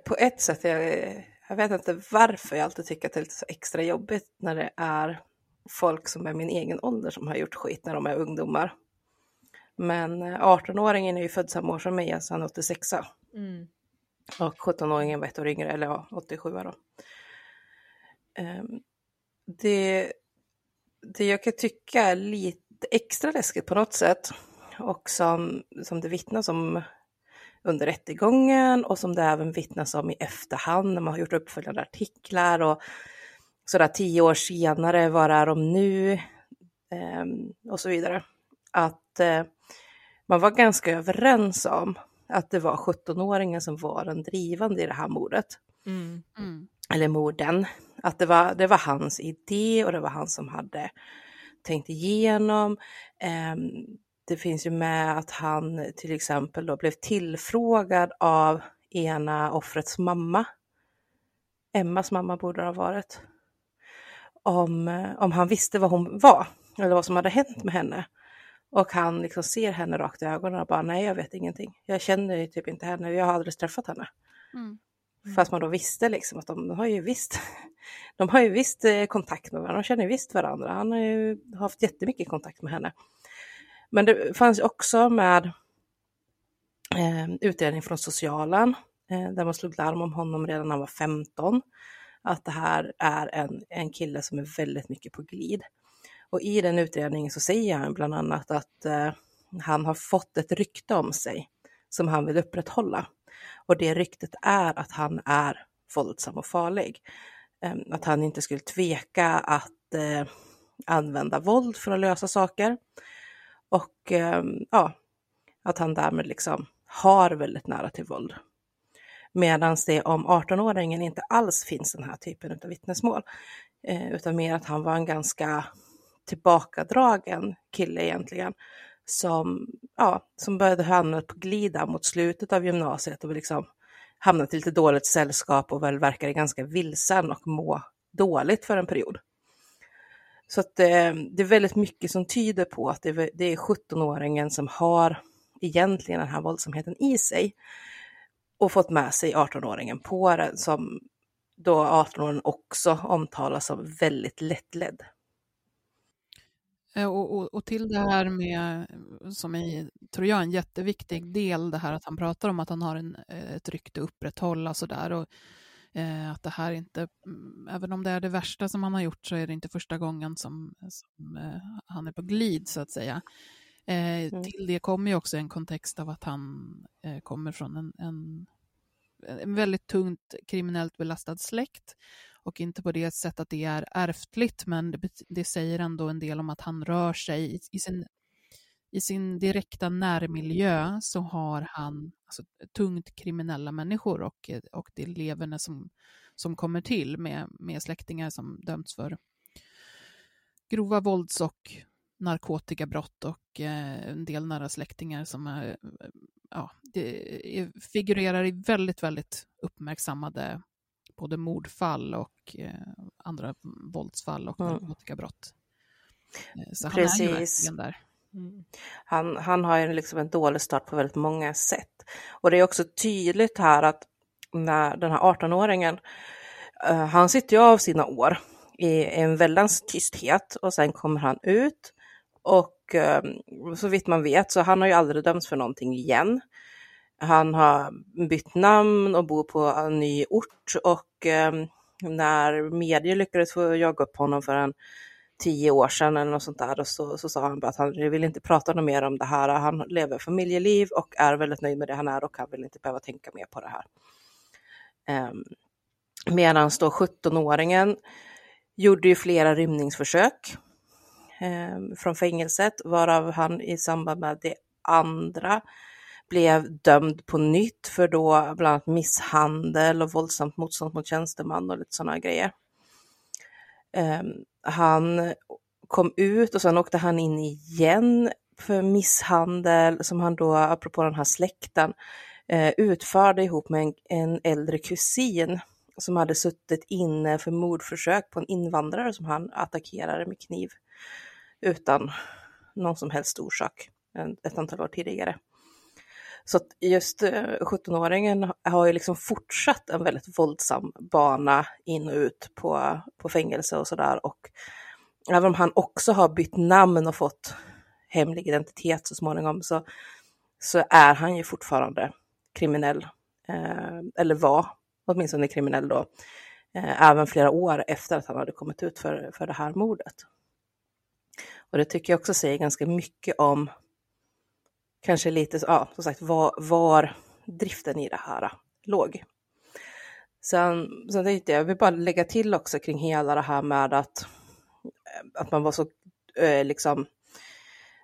på ett sätt, jag, jag vet inte varför jag alltid tycker att det är lite så extra jobbigt när det är folk som är min egen ålder som har gjort skit när de är ungdomar. Men 18-åringen är ju född samma år som mig, alltså han är 86. Mm. Och 17-åringen var ett år yngre, eller ja, 87 då. Um, det, det jag kan tycka är lite extra läskigt på något sätt och som, som det vittnas om under rättegången och som det även vittnas om i efterhand när man har gjort uppföljande artiklar och sådär tio år senare, var är de nu? Eh, och så vidare. Att eh, man var ganska överens om att det var 17-åringen som var den drivande i det här mordet. Mm. Mm. Eller morden. Att det var, det var hans idé och det var han som hade tänkt igenom. Eh, det finns ju med att han till exempel då blev tillfrågad av ena offrets mamma. Emmas mamma borde det ha varit om, eh, om han visste vad hon var eller vad som hade hänt med henne. Och han liksom ser henne rakt i ögonen och bara nej, jag vet ingenting. Jag känner typ inte henne, jag har aldrig träffat henne. Mm. Fast man då visste liksom att de, de har ju visst, de har ju visst eh, kontakt med varandra, de känner visst varandra. Han har ju haft jättemycket kontakt med henne. Men det fanns också med eh, utredning från socialen eh, där man slog larm om honom redan när han var 15 att det här är en, en kille som är väldigt mycket på glid. Och i den utredningen så säger han bland annat att eh, han har fått ett rykte om sig som han vill upprätthålla. Och det ryktet är att han är våldsam och farlig. Eh, att han inte skulle tveka att eh, använda våld för att lösa saker. Och ehm, ja, att han därmed liksom har väldigt nära till våld. Medan det om 18-åringen inte alls finns den här typen av vittnesmål. Eh, utan mer att han var en ganska tillbakadragen kille egentligen. Som, ja, som började hamna på glida mot slutet av gymnasiet och liksom hamnat i lite dåligt sällskap och väl verkade ganska vilsen och må dåligt för en period. Så att det, eh, det är väldigt mycket som tyder på att det, det är 17-åringen som har egentligen den här våldsamheten i sig och fått med sig 18-åringen på den som då 18-åringen också omtalas som väldigt lättledd. Eh, och, och, och, till det här med, som är, tror jag, en jätteviktig del, det här att han pratar om att han har en, eh, ett rykte att upprätthålla sådär. Och, eh, att det här inte, mm, även om det är det värsta som han har gjort så är det inte första gången som, som eh, han är på glid så att säga. Eh, mm. Till det kommer ju också en kontext av att han eh, kommer från en, en, en, väldigt tungt kriminellt belastad släkt och inte på det sättet att det är ärftligt, men det, det säger ändå en del om att han rör sig. I, i sin i sin direkta närmiljö så har han alltså, tungt kriminella människor och, och det leverne som, som kommer till med, med släktingar som dömts för grova vålds och narkotikabrott och eh, en del nära släktingar som är, ja, det figurerar i väldigt, väldigt uppmärksammade både mordfall och eh, andra våldsfall och mm. narkotikabrott. Eh, så Precis. han är ju verkligen där. Han, han har ju liksom en dålig start på väldigt många sätt. Och det är också tydligt här att när den här 18-åringen, uh, han sitter ju av sina år i en väldans tysthet och sen kommer han ut och uh, så vitt man vet så han har ju aldrig dömts för någonting igen. Han har bytt namn och bor på en ny ort och eh, när medier lyckades få jaga upp honom för en tio år sedan eller något sånt där och så, så sa han bara att han vill inte prata något mer om det här. Han lever familjeliv och är väldigt nöjd med det han är och han vill inte behöva tänka mer på det här. Eh, Medan då 17-åringen gjorde ju flera rymningsförsök eh, från fängelset varav han i samband med det andra blev dömd på nytt för då bland annat misshandel och våldsamt motstånd mot tjänsteman och lite sådana grejer. Um, han kom ut och sen åkte han in igen för misshandel som han då, apropå den här släkten, uh, utförde ihop med en, en äldre kusin som hade suttit inne för mordförsök på en invandrare som han attackerade med kniv utan någon som helst orsak ett antal år tidigare. Så att just eh, 17-åringen har ju liksom fortsatt en väldigt våldsam bana in och ut på, på fängelse och sådär. Och även om han också har bytt namn och fått hemlig identitet så småningom så, så är han ju fortfarande kriminell. Eh, eller var åtminstone kriminell då. Eh, även flera år efter att han hade kommit ut för, för det här mordet. Och det tycker jag också säger ganska mycket om kanske lite, ja, som sagt, var, var driften i det här låg. Sen, sen tänkte jag, jag vill bara lägga till också kring hela det här med att, att man var så eh, liksom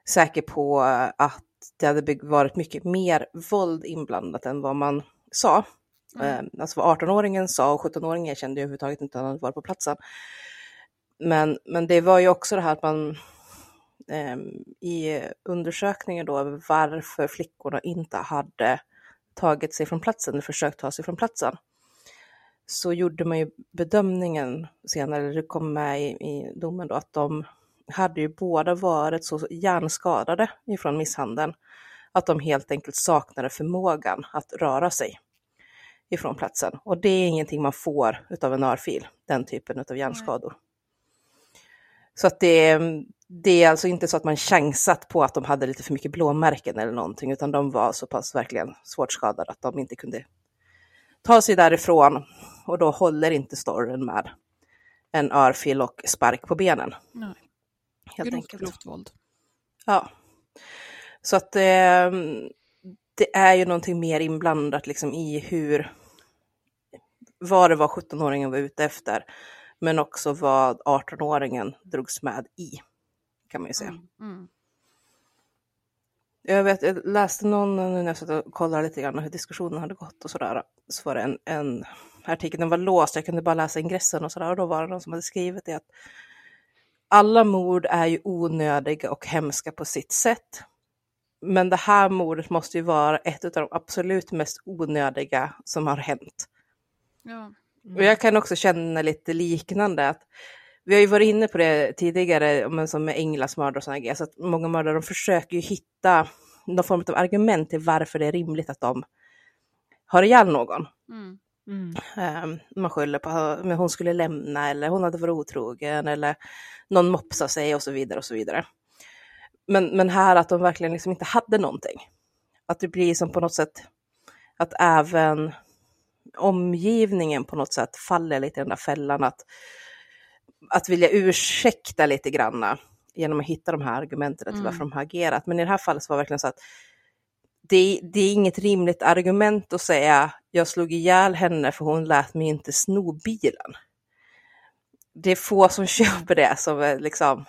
säker på att det hade varit mycket mer våld inblandat än vad man sa. Mm. Alltså vad 18-åringen sa och 17-åringen kände ju överhuvudtaget inte att han hade varit på platsen. Men, men det var ju också det här att man i undersökningen då över varför flickorna inte hade tagit sig från platsen eller försökt ta sig från platsen så gjorde man ju bedömningen senare, det kom med i, i domen då, att de hade ju båda varit så hjärnskadade ifrån misshandeln att de helt enkelt saknade förmågan att röra sig ifrån platsen. Och det är ingenting man får utav en örfil, den typen av hjärnskador. Så att det, det är alltså inte så att man chansat på att de hade lite för mycket blåmärken eller någonting, utan de var så pass verkligen svårt skadade att de inte kunde ta sig därifrån. Och då håller inte storyn med en örfil och spark på benen. Nej. Helt grovt, enkelt. Grovt våld. Ja. Så att det, det är ju någonting mer inblandat liksom i hur, vad det var 17-åringen var ute efter, men också vad 18-åringen drogs med i, kan man ju säga. Mm. Mm. Jag vet, jag läste någon, när jag satt och kollade lite grann hur diskussionen hade gått och sådär, så var det en, en artikel, den var låst, jag kunde bara läsa ingressen och sådär, och då var det någon som hade skrivit det att alla mord är ju onödiga och hemska på sitt sätt. Men det här mordet måste ju vara ett av de absolut mest onödiga som har hänt. Ja. Och jag kan också känna lite liknande. att Vi har ju varit inne på det tidigare, men som med Englas mördare och sådana grejer, så att många mördare de försöker ju hitta någon form av argument till varför det är rimligt att de har ihjäl någon. Mm. Mm. Um, man skyller på att hon skulle lämna eller hon hade varit otrogen eller någon mopsade sig och så vidare och så vidare. Men, men här att de verkligen liksom inte hade någonting. Att det blir som på något sätt att även omgivningen på något sätt faller lite i den där fällan att, att vilja ursäkta lite granna genom att hitta de här argumenten till Mm. varför de har agerat. Men i det här fallet så var det verkligen så att det, det är inget rimligt argument att säga jag slog ihjäl henne för hon lät mig inte sno bilen. Det är få som köper det som liksom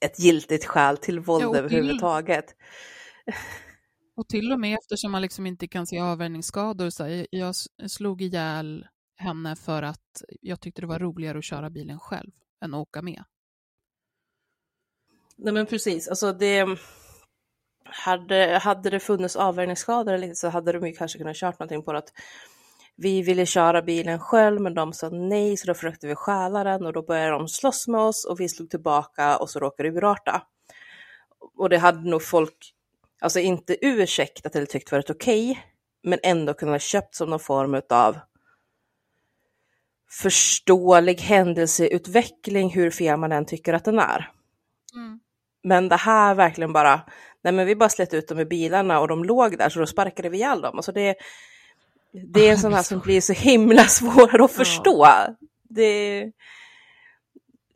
ett giltigt skäl till våld till- överhuvudtaget. Och till och med eftersom man liksom inte kan se avvärjningsskador, så jag slog ihjäl henne för att jag tyckte det var roligare att köra bilen själv än att åka med. Nej men precis, alltså det... Hade, hade det funnits avvärjningsskador så hade de ju kanske kunnat kört någonting på det att vi ville köra bilen själv men de sa nej så då försökte vi stjäla den och då började de slåss med oss och vi slog tillbaka och så råkade det urarta. och det hade nog folk, alltså inte ursäktat eller tyckt varit okej, men ändå kunnat köpt som någon form av förståelig händelseutveckling hur fel man än tycker att den är. Mm. Men det här verkligen bara, nej men vi bara slet ut dem i bilarna och de låg där så då sparkade vi ihjäl dem. Alltså det, det är en sån här som blir så himla svår att förstå. Det,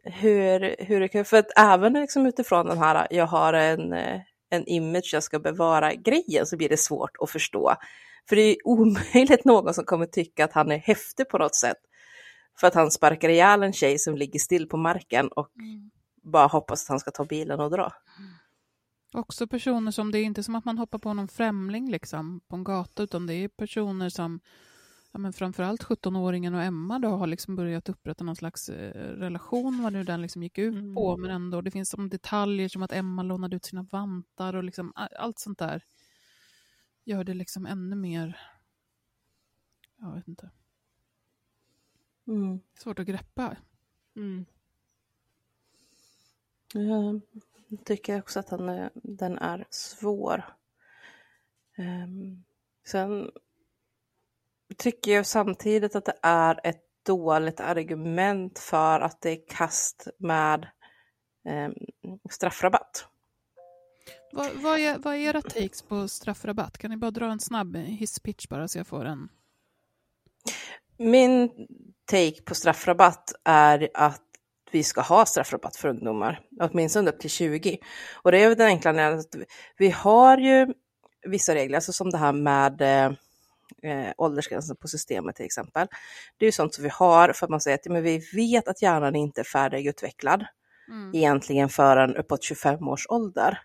hur, hur det kan, för att även liksom utifrån den här, jag har en, eh, en image jag ska bevara grejen så blir det svårt att förstå. För det är omöjligt någon som kommer tycka att han är häftig på något sätt. För att han sparkar ihjäl en tjej som ligger still på marken och bara hoppas att han ska ta bilen och dra. Också personer som, det är inte som att man hoppar på någon främling liksom på en gata, utan det är personer som, ja men framförallt 17-åringen och Emma då har liksom börjat upprätta någon slags eh, relation, vad nu den liksom gick ut på, men ändå, det finns som detaljer som att Emma lånade ut sina vantar och liksom allt sånt där gör det liksom ännu mer, jag vet inte, Mm. svårt att greppa. Mm. Jag tycker också att den är, den är svår. Ehm, sen tycker jag samtidigt att det är ett dåligt argument för att det är kast med um, straffrabatt. Vad, vad, är, vad är era takes på straffrabatt? Kan ni bara dra en snabb hisspitch bara så jag får en... Min take på straffrabatt är att vi ska ha straffrabatt för ungdomar, åtminstone upp till 20. Och det är ju den enkla att vi har ju vissa regler, alltså som det här med eh, åldersgränsen på systemet till exempel. Det är ju sånt som vi har för att man säger att men vi vet att hjärnan inte är färdigutvecklad egentligen förrän uppåt 25 års ålder.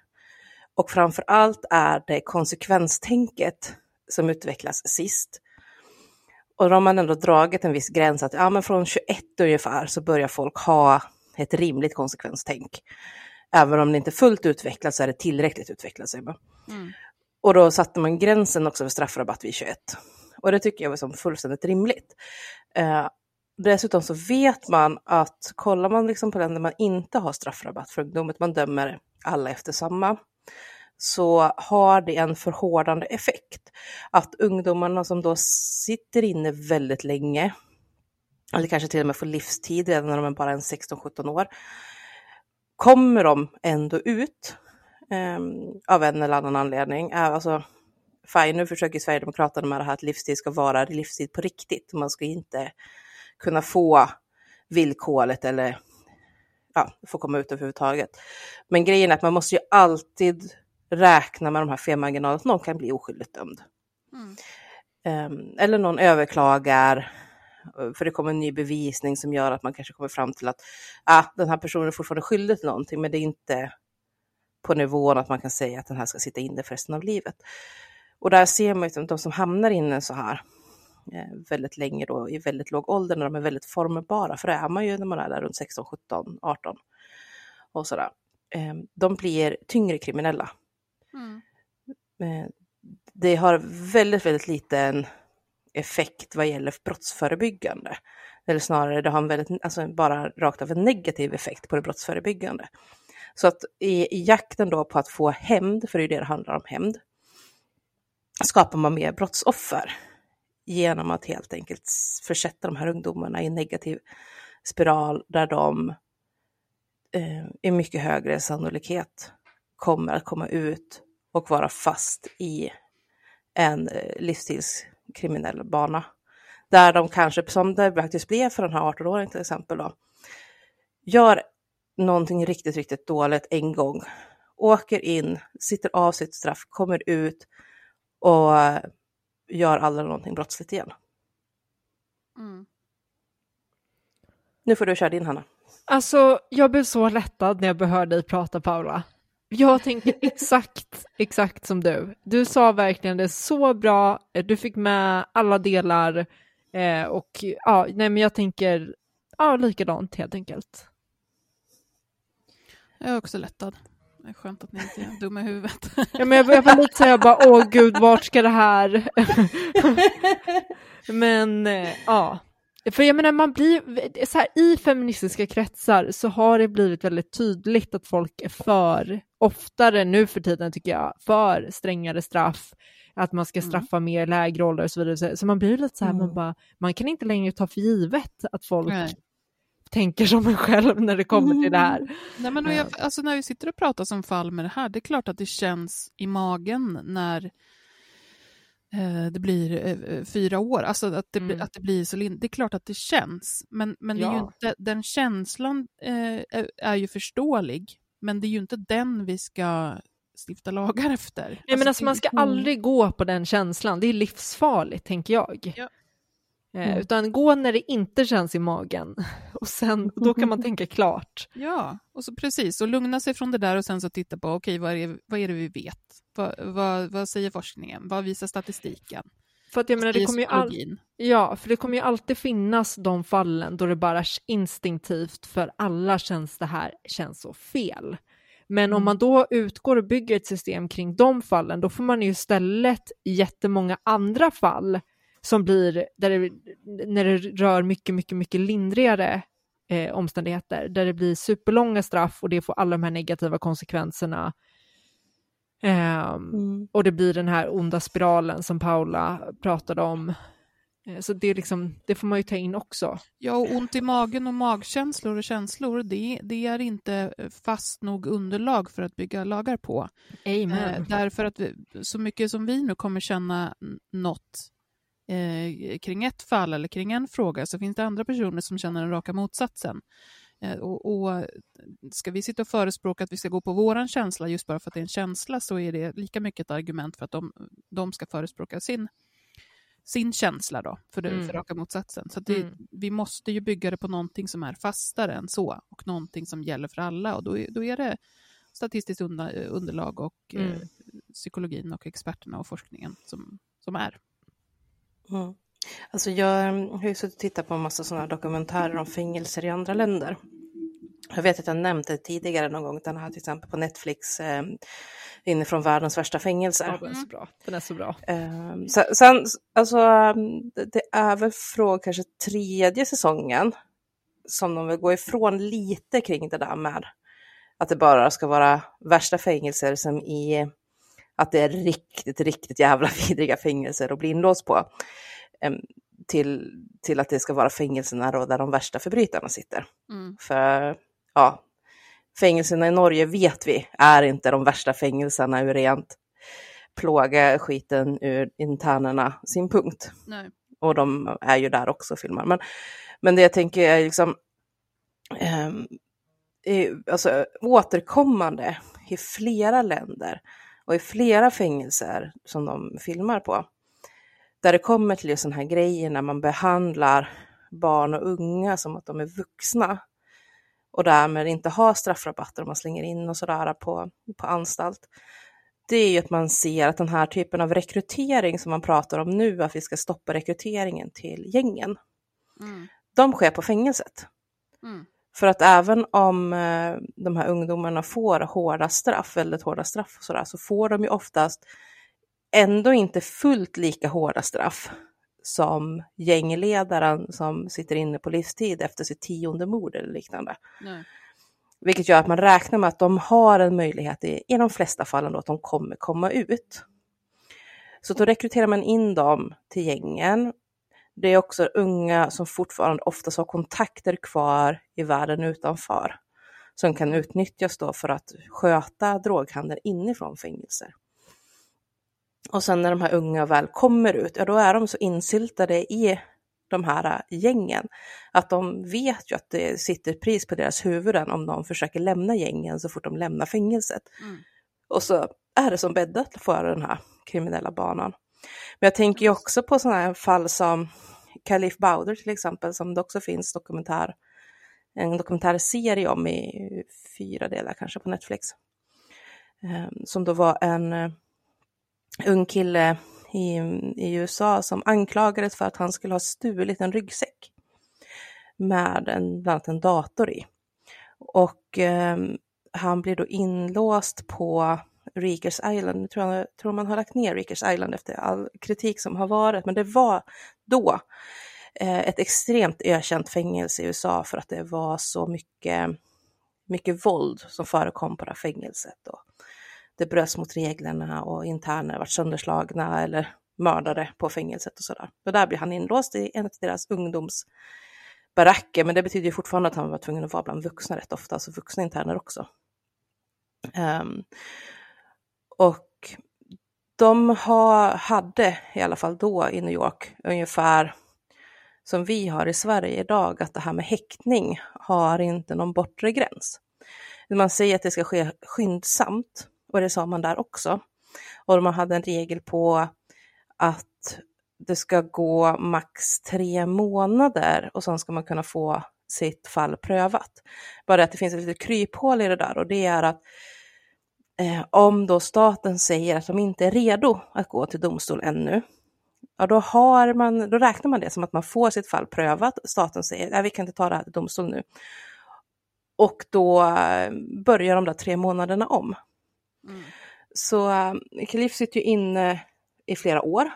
Och framför allt är det konsekvenstänket som utvecklas sist. Och då har man ändå dragit en viss gräns att ja, men från 21 ungefär så börjar folk ha ett rimligt konsekvenstänk. Även om det inte är fullt utvecklat så är det tillräckligt utvecklat. Säger man. Mm. Och då satte man gränsen också för straffrabatt vid 21. Och det tycker jag var som fullständigt rimligt. Eh, dessutom så vet man att kollar man liksom på länder man inte har straffrabatt för ungdomar, man dömer alla efter samma, så har det en förhårdande effekt. Att ungdomarna som då sitter inne väldigt länge, eller kanske till och med får livstid redan när de är bara en 16-17 år, kommer de ändå ut av en eller annan anledning. Eh, Alltså, fine, nu försöker Sverigedemokraterna med det här att livstid ska vara livstid på riktigt. Man ska inte kunna få villkoret eller ja, få komma ut överhuvudtaget. Men grejen är att man måste ju alltid räkna med de här felmarginalerna, att någon kan bli oskyldigt dömd. Ehm, eller någon överklagar, för det kommer en ny bevisning som gör att man kanske kommer fram till att ah, den här personen är fortfarande skyldig till någonting, men det är inte på nivån att man kan säga att den här ska sitta inne för resten av livet. Och där ser man ju att de som hamnar inne så här eh, väldigt länge då, i väldigt låg ålder, när de är väldigt formbara, för det är man ju när man är där runt 16, 17, 18 och sådär. Eh, de blir tyngre kriminella. Mm. Eh, det har väldigt, väldigt liten effekt vad gäller brottsförebyggande. Eller snarare, det har en väldigt, alltså bara rakt av en negativ effekt på det brottsförebyggande. Så att i, i jakten då på att få hämnd, för det är det det handlar om, hämnd, skapar man mer brottsoffer genom att helt enkelt försätta de här ungdomarna i en negativ spiral där de eh, i mycket högre sannolikhet kommer att komma ut och vara fast i en eh, livsstilskriminell bana. Där de kanske, som det faktiskt blev för den här 18-åringen till exempel, då, gör någonting riktigt, riktigt dåligt en gång, åker in, sitter av sitt straff, kommer ut och gör aldrig någonting brottsligt igen. Mm. Nu får du köra din Hanna. Alltså, jag blev så lättad när jag hörde dig prata, Paula. Jag tänker exakt, exakt som du. Du sa verkligen det så bra, du fick med alla delar eh, och ja, nej men jag tänker ja, likadant helt enkelt. Jag är också lättad. Det är skönt att ni inte är dumma i huvudet. Ja, men jag, jag var lite såhär, jag bara, åh gud, vart ska det här? men eh, ja, För jag menar, man blir, så här, i feministiska kretsar så har det blivit väldigt tydligt att folk är för, oftare nu för tiden tycker jag, för strängare straff, att man ska straffa mer lägre åldrar och så vidare. Så man blir lite så här, man, bara, man kan inte längre ta för givet att folk Nej. Tänker som en själv när det kommer till det här. Nej, men jag, alltså när vi sitter och pratar som fall med det här, det är klart att det känns i magen när eh, det blir eh, fyra år, alltså att det, Mm. att det blir så lind- Det är klart att det känns, men, men det är ju Ja. inte, den känslan eh, är, ju förståelig, men det är ju inte den vi ska stifta lagar efter. Nej, men alltså det- man ska aldrig gå på den känslan, det är livsfarligt tänker jag. Ja. Eh, utan gå när det inte känns i magen och sen, då kan man tänka klart. Ja, och så precis, och lugna sig från det där och sen så titta på, okej, vad, är, vad är det vi vet? Vad, vad, vad säger forskningen? Vad visar statistiken? För att jag menar, det kommer ju all... Ja, för det kommer ju alltid finnas de fallen då det bara instinktivt för alla känns det här känns så fel. Men om man då utgår och bygger ett system kring de fallen, då får man ju istället jättemånga andra fall som blir, där det, när det rör mycket, mycket, mycket lindrigare eh, omständigheter, där det blir superlånga straff och det får alla de här negativa konsekvenserna. Ehm, Och det blir den här onda spiralen som Paula pratade om. Eh, Så det, är liksom, det får man ju ta in också. Ja, och ont i magen och magkänslor och känslor, det, det är inte fast nog underlag för att bygga lagar på. Amen. Eh, därför att vi, så mycket som vi nu kommer känna något eh, kring ett fall eller kring en fråga så finns det andra personer som känner den raka motsatsen. Eh, och, och ska vi sitta och förespråka att vi ska gå på våran känsla just bara för att det är en känsla så är det lika mycket ett argument för att de, de ska förespråka sin, sin känsla då, för, det, Mm. för raka motsatsen. Så det, Mm. vi måste ju bygga det på någonting som är fastare än så och någonting som gäller för alla och då är, då är det statistiskt underlag och eh, Mm. psykologin och experterna och forskningen som, som är. Mm. Alltså jag har ju suttit och tittat på en massa sådana dokumentärer om fängelser i andra länder. Jag vet att jag nämnt det tidigare någon gång, den här till exempel på Netflix, eh, inifrån världens värsta fängelser. Ja, den är så bra. Den är så bra. Um, sen, sen, alltså, det, det är väl från kanske tredje säsongen som de vill gå ifrån lite kring det där med att det bara ska vara värsta fängelser som i att det är riktigt, riktigt jävla vidriga fängelser att bli inlåst på. Till, till att det ska vara fängelserna då där de värsta förbrytarna sitter. Mm. För ja, fängelserna i Norge vet vi är inte de värsta fängelserna ur rent plåga skiten ur internerna synpunkt. Nej. Och de är ju där också och filmar. Men, men det jag tänker är liksom är, alltså, återkommande i flera länder och i flera fängelser som de filmar på. Där det kommer till just den här grejen när man behandlar barn och unga som att de är vuxna och därmed inte har straffrabatter om man slänger in och sådär på, på anstalt. Det är ju att man ser att den här typen av rekrytering som man pratar om nu, att vi ska stoppa rekryteringen till gängen, Mm. de sker på fängelset. Mm. För att även om eh, de här ungdomarna får hårda straff, väldigt hårda straff och sådär, så får de ju oftast ändå inte fullt lika hårda straff som gängledaren som sitter inne på livstid efter sitt tionde mord eller liknande. Nej. Vilket gör att man räknar med att de har en möjlighet i, i de flesta fallen då att de kommer komma ut. Så då rekryterar man in dem till gängen. Det är också unga som fortfarande oftast har kontakter kvar i världen utanför. Som kan utnyttjas då för att sköta droghandel inifrån fängelser. Och sen när de här unga väl kommer ut, ja då är de så insyltade i de här gängen att de vet ju att det sitter pris på deras huvuden om de försöker lämna gängen så fort de lämnar fängelset. Mm. Och så är det som bäddat för den här kriminella banan. Men jag tänker ju också på sådana här fall som Kalif Bauder till exempel, som det också finns dokumentär, en dokumentärserie om i fyra delar kanske på Netflix. Ehm, som då var en eh, ung kille i, i USA som anklagades för att han skulle ha stulit en ryggsäck med en, bland annat en dator i. Och eh, han blir då inlåst på Rikers Island. Nu tror, jag, tror man har lagt ner Rikers Island efter all kritik som har varit, men det var då eh, ett extremt ökänt fängelse i USA för att det var så mycket, mycket våld som förekom på det här fängelset. Och det bröts mot reglerna och interner var sönderslagna eller mördade på fängelset och sådär. Och där blev han inlåst i en av deras ungdomsbaracker, men det betyder ju fortfarande att han var tvungen att vara bland vuxna rätt ofta, alltså vuxna interner också. Um, och de ha, hade i alla fall då i New York ungefär som vi har i Sverige idag, att det här med häktning har inte någon bortre gräns. Man säger att det ska ske skyndsamt och det sa man där också. Och man hade en regel på att det ska gå max tre månader och sen ska man kunna få sitt fall prövat. Bara att det finns ett litet kryphål i det där och det är att eh, om då staten säger att de inte är redo att gå till domstol ännu, ja då, har man, då räknar man det som att man får sitt fall prövat. Staten säger att vi kan inte ta det här till domstol nu. Och då eh, börjar de där tre månaderna om. Mm. Så eh, Khalif sitter ju inne i flera år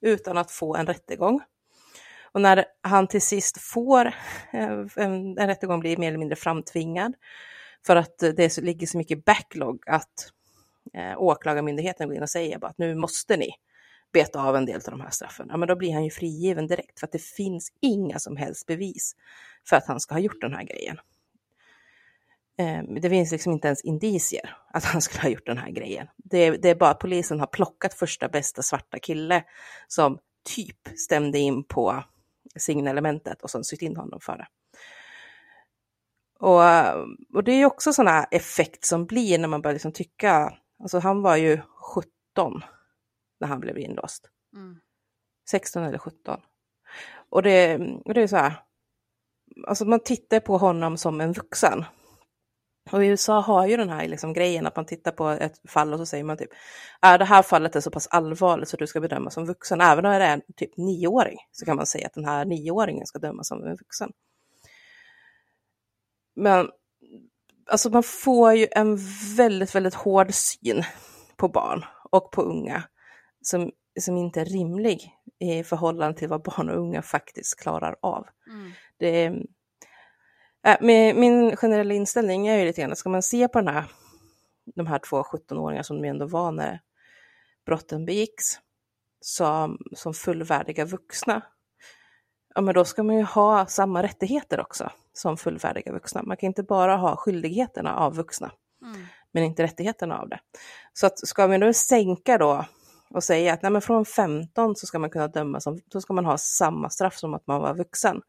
utan att få en rättegång. Och när han till sist får eh, en, en rättegång blir mer eller mindre framtvingad för att det ligger så mycket backlog att eh, åklagarmyndigheten går in och säger bara att nu måste ni beta av en del av de här straffen. Ja, men då blir han ju frigiven direkt för att det finns inga som helst bevis för att han ska ha gjort den här grejen. Ehm, det finns liksom inte ens indicier att han skulle ha gjort den här grejen. Det, det är bara att polisen har plockat första bästa svarta kille som typ stämde in på signalementet och sen sytt in honom för det. Och, och det är ju också sådana effekt som blir när man börjar liksom tycka, alltså han var ju 17 när han blev inlåst. Mm. 16 eller 17. Och det, och det är så här, alltså man tittar på honom som en vuxen. Och i USA har ju den här liksom grejen att man tittar på ett fall och så säger man typ, är det här fallet är så pass allvarligt så du ska bedömas som vuxen. Även om det är en typ nioåring så kan man säga att den här nioåringen ska dömas som en vuxen. Men alltså man får ju en väldigt, väldigt hård syn på barn och på unga som, som inte är rimlig i förhållande till vad barn och unga faktiskt klarar av. Mm. Det, äh, min generella inställning är ju lite grann, ska man se på den här, de här två 17-åringar som de ändå var när brotten begicks, som, som fullvärdiga vuxna, ja men då ska man ju ha samma rättigheter också som fullvärdiga vuxna. Man kan inte bara ha skyldigheterna av vuxna, mm. men inte rättigheterna av det. Så att ska vi nu sänka då och säga att nej, men från 15 så ska man kunna döma som, då ska man ha samma straff som att man var vuxen.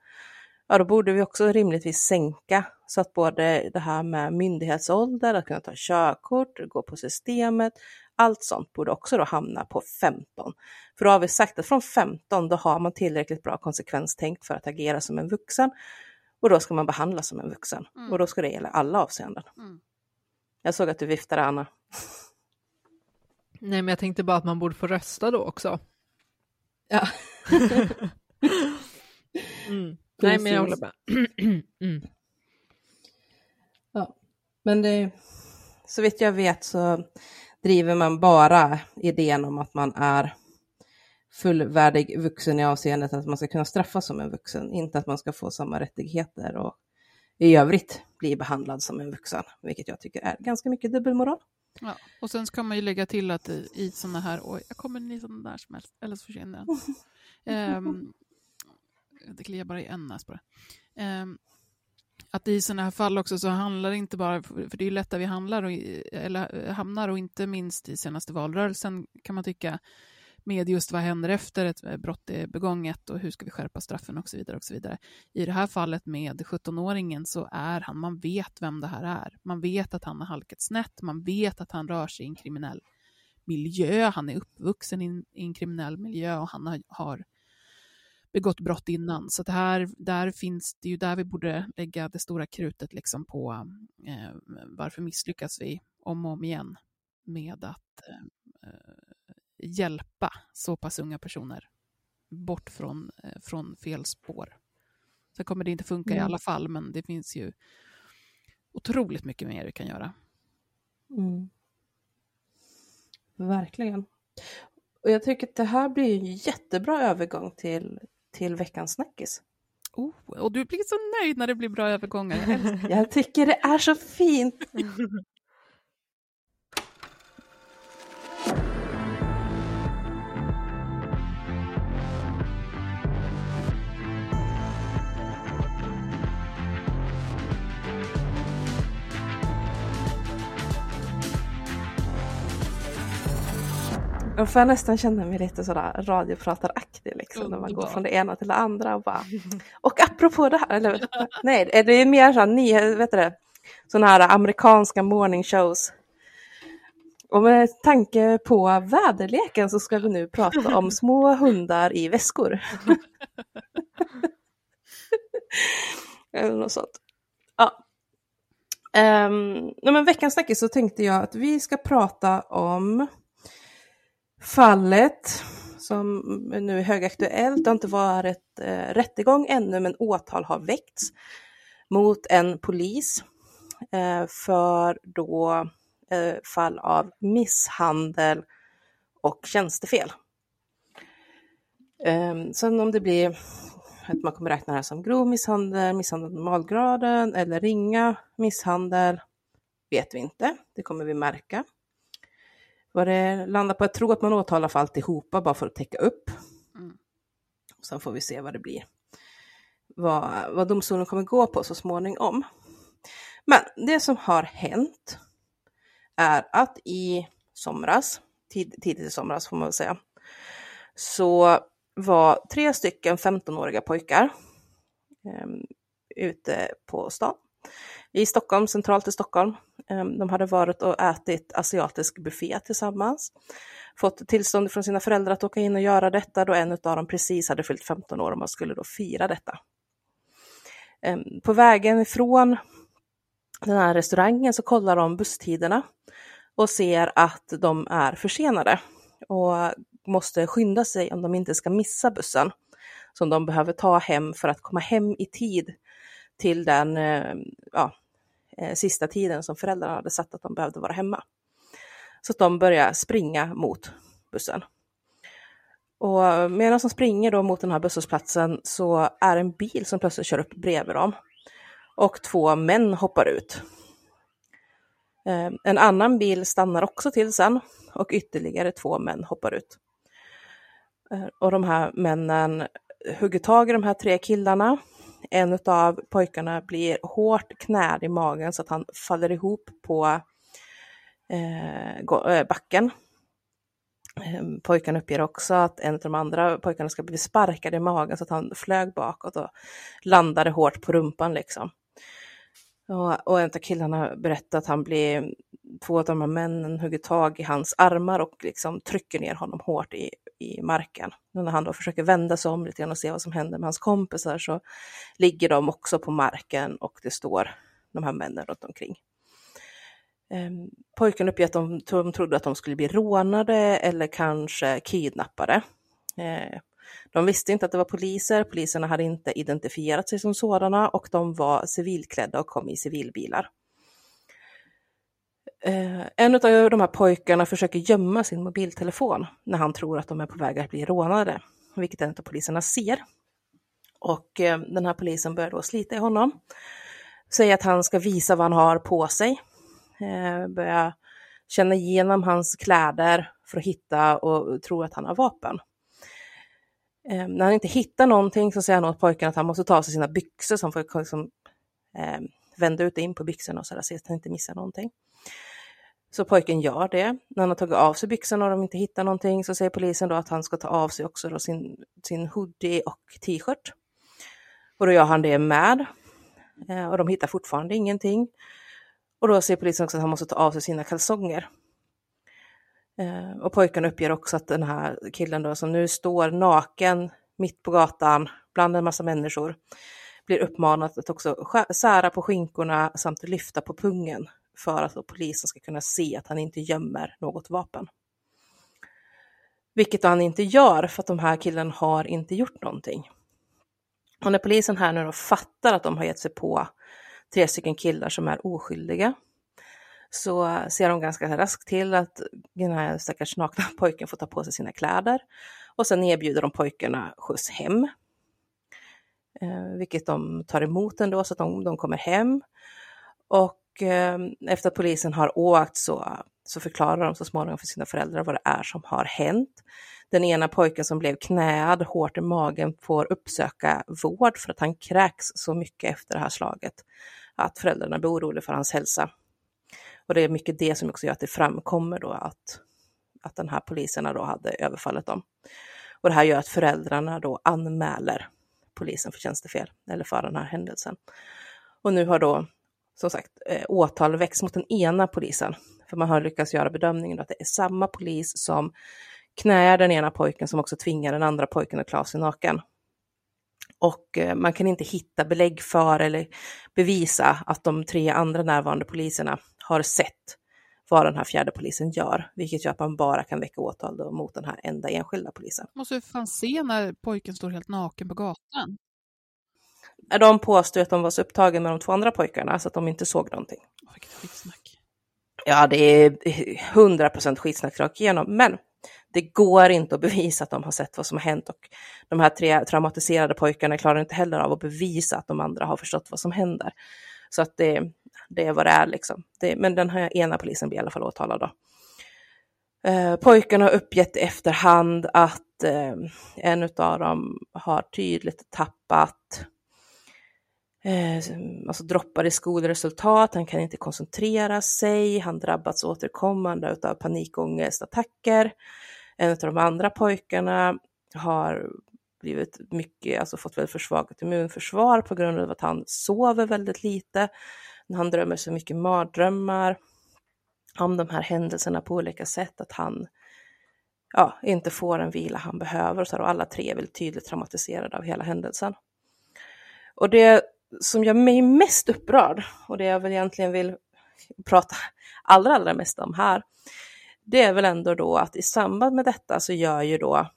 Ja, då borde vi också rimligtvis sänka så att både det här med myndighetsålder, att kunna ta körkort, gå på systemet, allt sånt borde också då hamna på 15. För då har vi sagt att från 15 då har man tillräckligt bra konsekvenstänk för att agera som en vuxen och då ska man behandlas som en vuxen mm. och då ska det gälla alla avseenden. Mm. Jag såg att du viftade Anna. Nej men jag tänkte bara att man borde få rösta då också. Ja. mm. Nej men jag håller med. mm. Ja, men det, så vitt jag vet så driver man bara idén om att man är fullvärdig vuxen i avseendet att man ska kunna straffas som en vuxen, inte att man ska få samma rättigheter och i övrigt bli behandlad som en vuxen, vilket jag tycker är ganska mycket dubbelmoral. Ja, och sen ska man ju lägga till att i, i sådana här, oj, jag kommer ni sådana där som helst, eller så försvinner den. um, det kliar bara i en näs på det. Um, att i sådana här fall också så handlar det inte bara, för det är ju lätt där vi handlar och, eller eh, hamnar och inte minst i senaste valrörelsen kan man tycka, med just vad händer efter ett eh, brott är begånget och hur ska vi skärpa straffen och så vidare. och så vidare. I det här fallet med 17-åringen så är han, man vet vem det här är. Man vet att han har halkat snett, man vet att han rör sig i en kriminell miljö, han är uppvuxen i en, i en kriminell miljö och han har, har begått brott innan. Så det här, där finns det ju där vi borde lägga det stora krutet liksom på eh, varför misslyckas vi om och om igen med att eh, hjälpa så pass unga personer bort från, eh, från fel spår. Sen kommer det inte funka mm. i alla fall, men det finns ju otroligt mycket mer vi kan göra. Mm. Verkligen. Och jag tycker att det här blir en jättebra övergång till, till veckans snackis. Oh, och du blir så nöjd när det blir bra övergångar. Jag tycker det är så fint. Då får jag nästan känna mig lite sådär radioprataraktig liksom när man går från det ena till det andra och bara Och apropå det här, eller nej, det är mer såhär, ni, vet du det, sådana här amerikanska morning shows. Och med tanke på väderleken så ska vi nu prata om små hundar i väskor. Eller något sånt. Ja. Um, men veckans snackis så tänkte jag att vi ska prata om fallet som nu är högaktuellt. Det har inte varit eh, rättegång ännu men åtal har väckts mot en polis eh, för då eh, fall av misshandel och tjänstefel. Eh, sen om det blir att man kommer räkna det här som grov misshandel, misshandel av normalgraden eller ringa misshandel vet vi inte. Det kommer vi märka. Vad det landar på, jag tror att man åtalar för alltihopa bara för att täcka upp. Mm. Sen får vi se vad det blir. Vad, vad domstolen kommer gå på så småningom. Men det som har hänt är att i somras, tid, tidigt i somras får man väl säga, så var tre stycken 15-åriga pojkar eh, ute på stan i Stockholm, centralt i Stockholm. Ehm, de hade varit och ätit asiatisk buffé tillsammans. Fått tillstånd från sina föräldrar att åka in och göra detta då en av dem precis hade fyllt 15 år och man skulle då fira detta. Ehm, på vägen ifrån den här restaurangen så kollar de busstiderna och ser att de är försenade och måste skynda sig om de inte ska missa bussen som de behöver ta hem för att komma hem i tid till den ehm, ja, eh, sista tiden som föräldrarna hade satt att de behövde vara hemma. Så att de börjar springa mot bussen. Och medan de springer då mot den här busshållplatsen så är en bil som plötsligt kör upp bredvid dem. Och två män hoppar ut. Eh, En annan bil stannar också till sen och ytterligare två män hoppar ut. Eh, Och de här männen hugger tag i de här tre killarna. En av pojkarna blir hårt knäd i magen så att han faller ihop på eh, eh backen. Ehm, pojkarna uppger också att en av de andra pojkarna ska bli sparkad i magen så att han flög bakåt och landade hårt på rumpan liksom. Och, och en av killarna berättar att han blir, två av de här männen hugger tag i hans armar och liksom trycker ner honom hårt i, i marken. Och när han då försöker vända sig om lite grann och se vad som händer med hans kompisar så ligger de också på marken och det står de här männen runt omkring. Ehm, pojken uppger att de, de trodde att de skulle bli rånade eller kanske kidnappade. Eh, de visste inte att det var poliser, poliserna hade inte identifierat sig som sådana och de var civilklädda och kom i civilbilar. Eh, en av de här pojkarna försöker gömma sin mobiltelefon när han tror att de är på väg att bli rånade, vilket en av poliserna ser. Och eh, den här polisen börjar då slita i honom, säger att han ska visa vad han har på sig, eh, börjar känna igenom hans kläder för att hitta och tro att han har vapen. Eh, när han inte hittar någonting så säger han åt pojken att han måste ta av sig sina byxor så han får liksom, eh, vända ut och in på byxorna och så där, se att han inte missar någonting. Så pojken gör det. När han har tagit av sig byxorna och de inte hittar någonting så säger polisen då att han ska ta av sig också då sin, sin hoodie och t-shirt. Och då gör han det med. Eh, och de hittar fortfarande ingenting. Och då säger polisen också att han måste ta av sig sina kalsonger. Eh, och pojken uppger också att den här killen då som nu står naken mitt på gatan bland en massa människor blir uppmanad att också sära på skinkorna samt lyfta på pungen för att polisen ska kunna se att han inte gömmer något vapen. Vilket han inte gör för att de här killen har inte gjort någonting. Och när polisen här nu då fattar att de har gett sig på tre stycken killar som är oskyldiga så ser de ganska raskt till att den här stackars nakna pojken får ta på sig sina kläder och sen erbjuder de pojkarna skjuts hem. eh, vilket de tar emot ändå så att de, de kommer hem. Och eh, efter att polisen har åkt så, så förklarar de så småningom för sina föräldrar vad det är som har hänt. Den ena pojken som blev knäad hårt i magen får uppsöka vård för att han kräks så mycket efter det här slaget att föräldrarna blir oroliga för hans hälsa. Och det är mycket det som också gör att det framkommer då att, att den här poliserna då hade överfallit dem. Och det här gör att föräldrarna då anmäler polisen för tjänstefel eller för den här händelsen. Och nu har då som sagt eh, åtal väckts mot den ena polisen, för man har lyckats göra bedömningen att det är samma polis som knäar den ena pojken som också tvingar den andra pojken att klä sig naken. Och eh, man kan inte hitta belägg för eller bevisa att de tre andra närvarande poliserna har sett vad den här fjärde polisen gör, vilket gör att man bara kan väcka åtal mot den här enda enskilda polisen. Måste ju fan se när pojken står helt naken på gatan. De påstår att de var så upptagna med de två andra pojkarna så att de inte såg någonting. vilket skitsnack. Ja, det är 100% skitsnack rakt igenom, men det går inte att bevisa att de har sett vad som har hänt och de här tre traumatiserade pojkarna klarar inte heller av att bevisa att de andra har förstått vad som händer. Så att det, det är vad det är liksom. Det, men den här ena polisen blir i alla fall åtalad då. Eh, pojken har uppgett efterhand att eh, en av dem har tydligt tappat eh, alltså droppar i skolresultat, han kan inte koncentrera sig, han drabbats återkommande av panikångestattacker. En av de andra pojkarna har blivit mycket, alltså fått väldigt försvagat immunförsvar på grund av att han sover väldigt lite. Han drömmer så mycket mardrömmar om de här händelserna på olika sätt, att han ja, inte får den vila han behöver. Så och alla tre är väldigt tydligt traumatiserade av hela händelsen. Och det som gör mig mest upprörd, och det jag väl egentligen vill prata allra, allra mest om här, det är väl ändå då att i samband med detta så gör ju då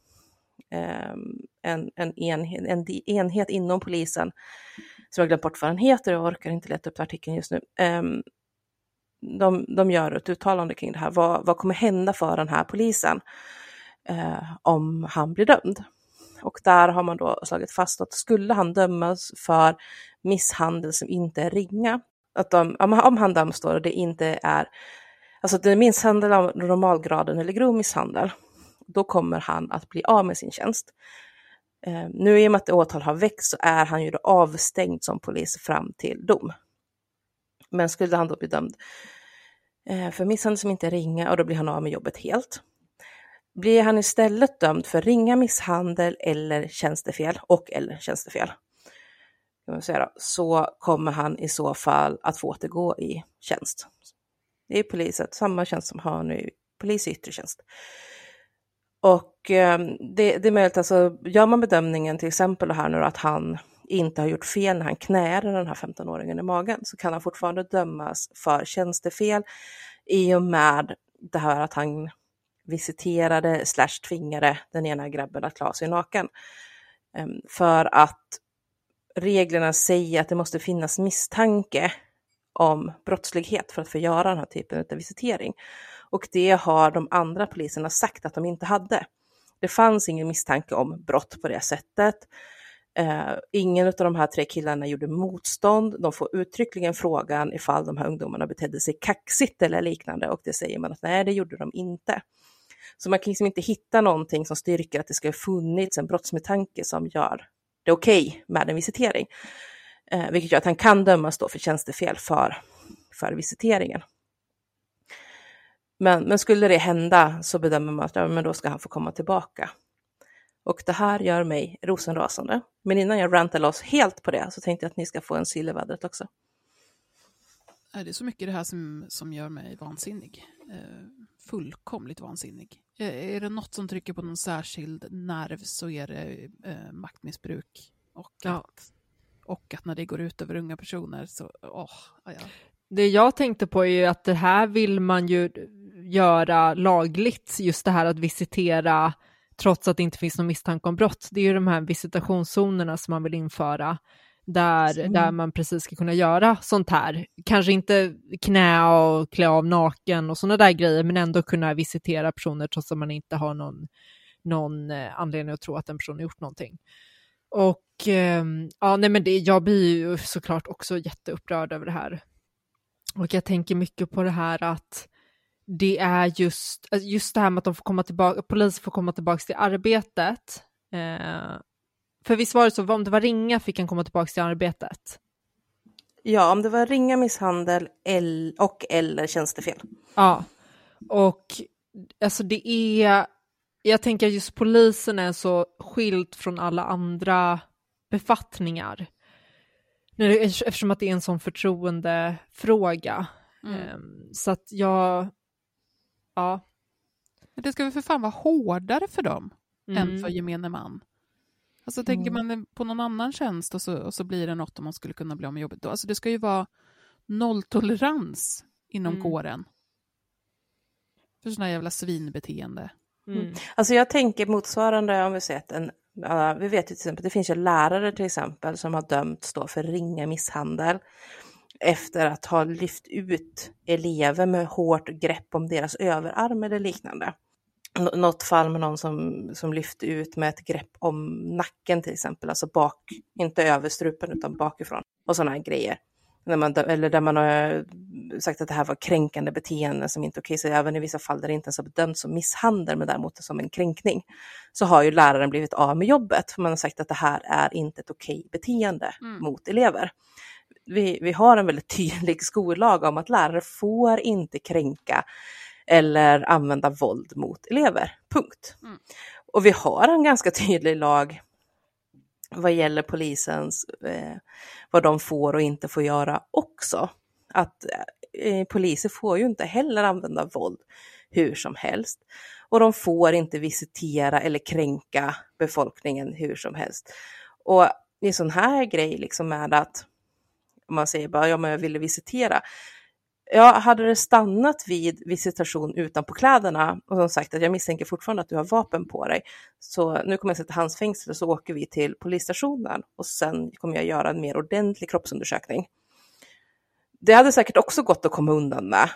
eh, en, en, enhet, en enhet inom polisen, som jag glömt bort vad den heter, jag orkar inte leta upp artikeln just nu, ehm, de, de gör ett uttalande kring det här. Vad, vad kommer hända för den här polisen eh, om han blir dömd? Och där har man då slagit fast att skulle han dömas för misshandel som inte är ringa, att de, om han döms då och det inte är alltså det är misshandel av normalgraden eller grov misshandel, då kommer han att bli av med sin tjänst. Eh, nu i och med att åtal har väckts så är han ju då avstängd som polis fram till dom. Men skulle han då bli dömd eh, för misshandel som inte är ringa och då blir han av med jobbet helt. Blir han istället dömd för ringa misshandel eller tjänstefel och eller tjänstefel, kan man säga då, så kommer han i så fall att få återgå i tjänst. Det är polisen, samma tjänst som har nu polis i yttre tjänst. Och eh, det, det, är möjligt, alltså gör man bedömningen till exempel här nu att han inte har gjort fel när han knäade den här 15-åringen i magen så kan han fortfarande dömas för tjänstefel i och med det här att han visiterade slash tvingade den ena grabben att klä sig naken. Ehm, för att reglerna säger att det måste finnas misstanke om brottslighet för att få göra den här typen av visitering. Och det har de andra poliserna sagt att de inte hade. Det fanns ingen misstanke om brott på det sättet. Eh, ingen av de här tre killarna gjorde motstånd. De får uttryckligen frågan ifall de här ungdomarna betedde sig kaxigt eller liknande och det säger man att nej, det gjorde de inte. Så man kan liksom inte hitta någonting som styrker att det ska ha funnits en brottsmisstanke som gör det okej okay med en visitering. Eh, vilket gör att han kan dömas då för tjänstefel för, för visiteringen. Men, men skulle det hända så bedömer man att ja, men då ska han få komma tillbaka. Och det här gör mig rosenrasande. Men innan jag rantar loss helt på det så tänkte jag att ni ska få en sill i vädret också. Det är så mycket det här som, som gör mig vansinnig. Eh, fullkomligt vansinnig. Eh, är det något som trycker på någon särskild nerv så är det eh, maktmissbruk. Och, ja. att, och att när det går ut över unga personer så, åh, ja. Det jag tänkte på är ju att det här vill man ju göra lagligt, just det här att visitera trots att det inte finns någon misstanke om brott. Det är ju de här visitationszonerna som man vill införa, där, mm. där man precis ska kunna göra sånt här. Kanske inte knä och klä av naken och sådana där grejer, men ändå kunna visitera personer trots att man inte har någon, någon eh, anledning att tro att en person har gjort någonting. Och eh, ja, nej men det, jag blir ju såklart också jätteupprörd över det här. Och jag tänker mycket på det här att det är just, alltså just det här med att de får komma tillbaka, polisen får komma tillbaka till arbetet. Eh, för visst var det så, om det var ringa fick han komma tillbaka till arbetet? Ja, om det var ringa misshandel och eller tjänstefel. Ja, och alltså det är, jag tänker just polisen är så skilt från alla andra befattningar. Eftersom att det är en sån förtroendefråga. Mm. Ehm, så att jag, ja. Det ska väl för fan vara hårdare för dem mm. än för gemene man. Alltså tänker mm. man på någon annan tjänst och så, och så blir det något om man skulle kunna bli av med jobbet. Alltså det ska ju vara nolltolerans inom mm. kåren. För sådana jävla svinbeteende. Mm. mm. Alltså jag tänker motsvarande om vi sett en, uh, vi vet ju till exempel, det finns ju lärare till exempel som har dömts då för ringa misshandel efter att ha lyft ut elever med hårt grepp om deras överarm eller liknande något fall med någon som, som lyfte ut med ett grepp om nacken till exempel, alltså bak, inte över strupen utan bakifrån och sådana här grejer. När man, eller där man har sagt att det här var kränkande beteende som inte är okej, så även i vissa fall där det inte ens har bedömts som misshandel men däremot som en kränkning, så har ju läraren blivit av med jobbet för man har sagt att det här är inte ett okej beteende mm. mot elever. Vi, vi har en väldigt tydlig skollag om att lärare får inte kränka eller använda våld mot elever. Punkt. Mm. Och vi har en ganska tydlig lag vad gäller polisens, eh, vad de får och inte får göra också. Att eh, poliser får ju inte heller använda våld hur som helst. Och de får inte visitera eller kränka befolkningen hur som helst. Och är sån här grej liksom med att man säger bara ja men jag ville visitera, Ja, hade det stannat vid visitation utanpå kläderna och som sagt att jag misstänker fortfarande att du har vapen på dig, så nu kommer jag sätta handsfängsel och så åker vi till polisstationen och sen kommer jag göra en mer ordentlig kroppsundersökning. Det hade säkert också gått att komma undan med,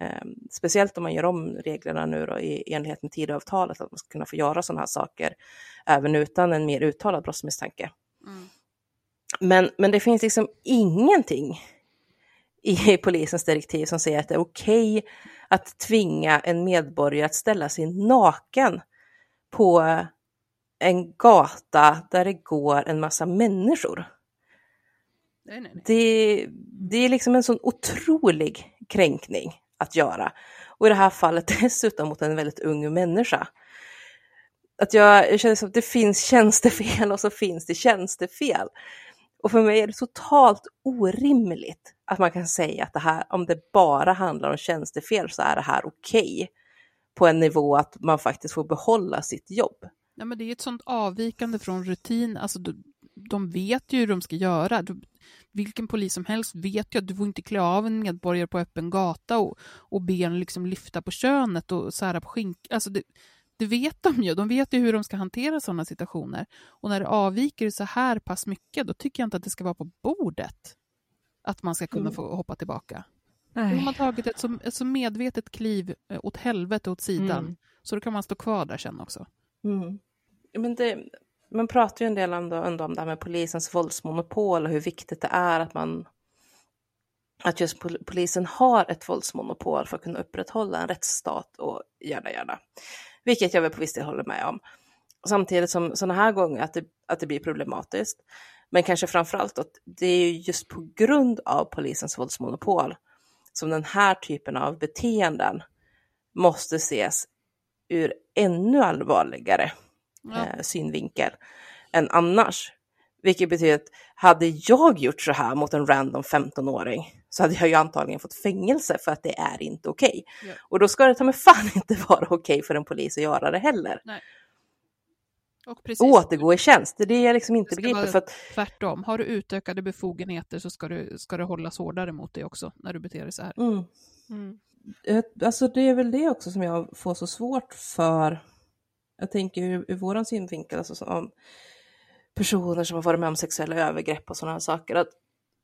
eh, speciellt om man gör om reglerna nu då, i enlighet med Tidöavtalet, att man ska kunna få göra sådana här saker även utan en mer uttalad brottsmisstanke. Mm. Men, men det finns liksom ingenting i polisens direktiv som säger att det är okej okay att tvinga en medborgare att ställa sig naken på en gata där det går en massa människor. Nej, nej, nej. Det, det är liksom en sån otrolig kränkning att göra. Och i det här fallet dessutom mot en väldigt ung människa. Att jag, jag känner som att det finns tjänstefel och så finns det tjänstefel. Och för mig är det totalt orimligt att man kan säga att det här, om det bara handlar om tjänstefel så är det här okej. Okay, på en nivå att man faktiskt får behålla sitt jobb. Ja, men det är ett sånt avvikande från rutin. Alltså, de vet ju hur de ska göra. Vilken polis som helst vet ju att du får inte klä av en medborgare på öppen gata och, och be en liksom lyfta på könet och sära på skink. Alltså det, det vet de ju. De vet ju hur de ska hantera sådana situationer. Och när det avviker så här pass mycket, då tycker jag inte att det ska vara på bordet. Att man ska kunna mm. få hoppa tillbaka. Nej. Då har man tagit ett så, ett så medvetet kliv eh, åt helvete åt sidan. Mm. Så då kan man stå kvar där sen också. Mm. Men det, man pratar ju en del ändå, ändå om det här med polisens våldsmonopol och hur viktigt det är att man att just polisen har ett våldsmonopol för att kunna upprätthålla en rättsstat och gärna gärna. Vilket jag väl på viss del håller med om. Samtidigt som sådana här gånger att det, att det blir problematiskt. Men kanske framförallt att det är just på grund av polisens våldsmonopol som den här typen av beteenden måste ses ur ännu allvarligare ja. eh, synvinkel än annars. Vilket betyder att hade jag gjort så här mot en random 15-åring så hade jag ju antagligen fått fängelse för att det är inte okej. Okay. Ja. Och då ska det ta mig fan inte vara okej okay för en polis att göra det heller. Nej. Och precis. Återgå i tjänst, det är det jag liksom inte begriper. För att... Tvärtom, har du utökade befogenheter så ska, du, ska det hållas hårdare mot dig också när du beter dig så här. Mm. Mm. Alltså det är väl det också som jag får så svårt för, jag tänker ur, ur våran synvinkel, alltså som personer som har varit med om sexuella övergrepp och sådana här saker, att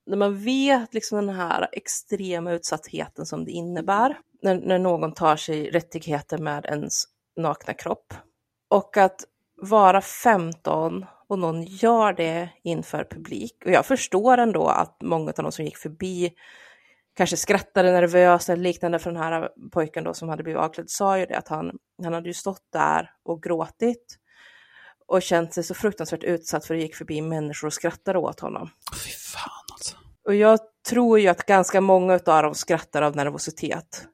när man vet liksom den här extrema utsattheten som det innebär, när, när någon tar sig rättigheter med ens nakna kropp, och att vara 15 och någon gör det inför publik. Och jag förstår ändå att många av de som gick förbi kanske skrattade nervöst eller liknande för den här pojken då som hade blivit avklädd sa ju det att han, han hade ju stått där och gråtit och känt sig så fruktansvärt utsatt för det gick förbi människor och skrattade åt honom. Fy fan alltså. Och jag tror ju att ganska många av dem skrattar av nervositet.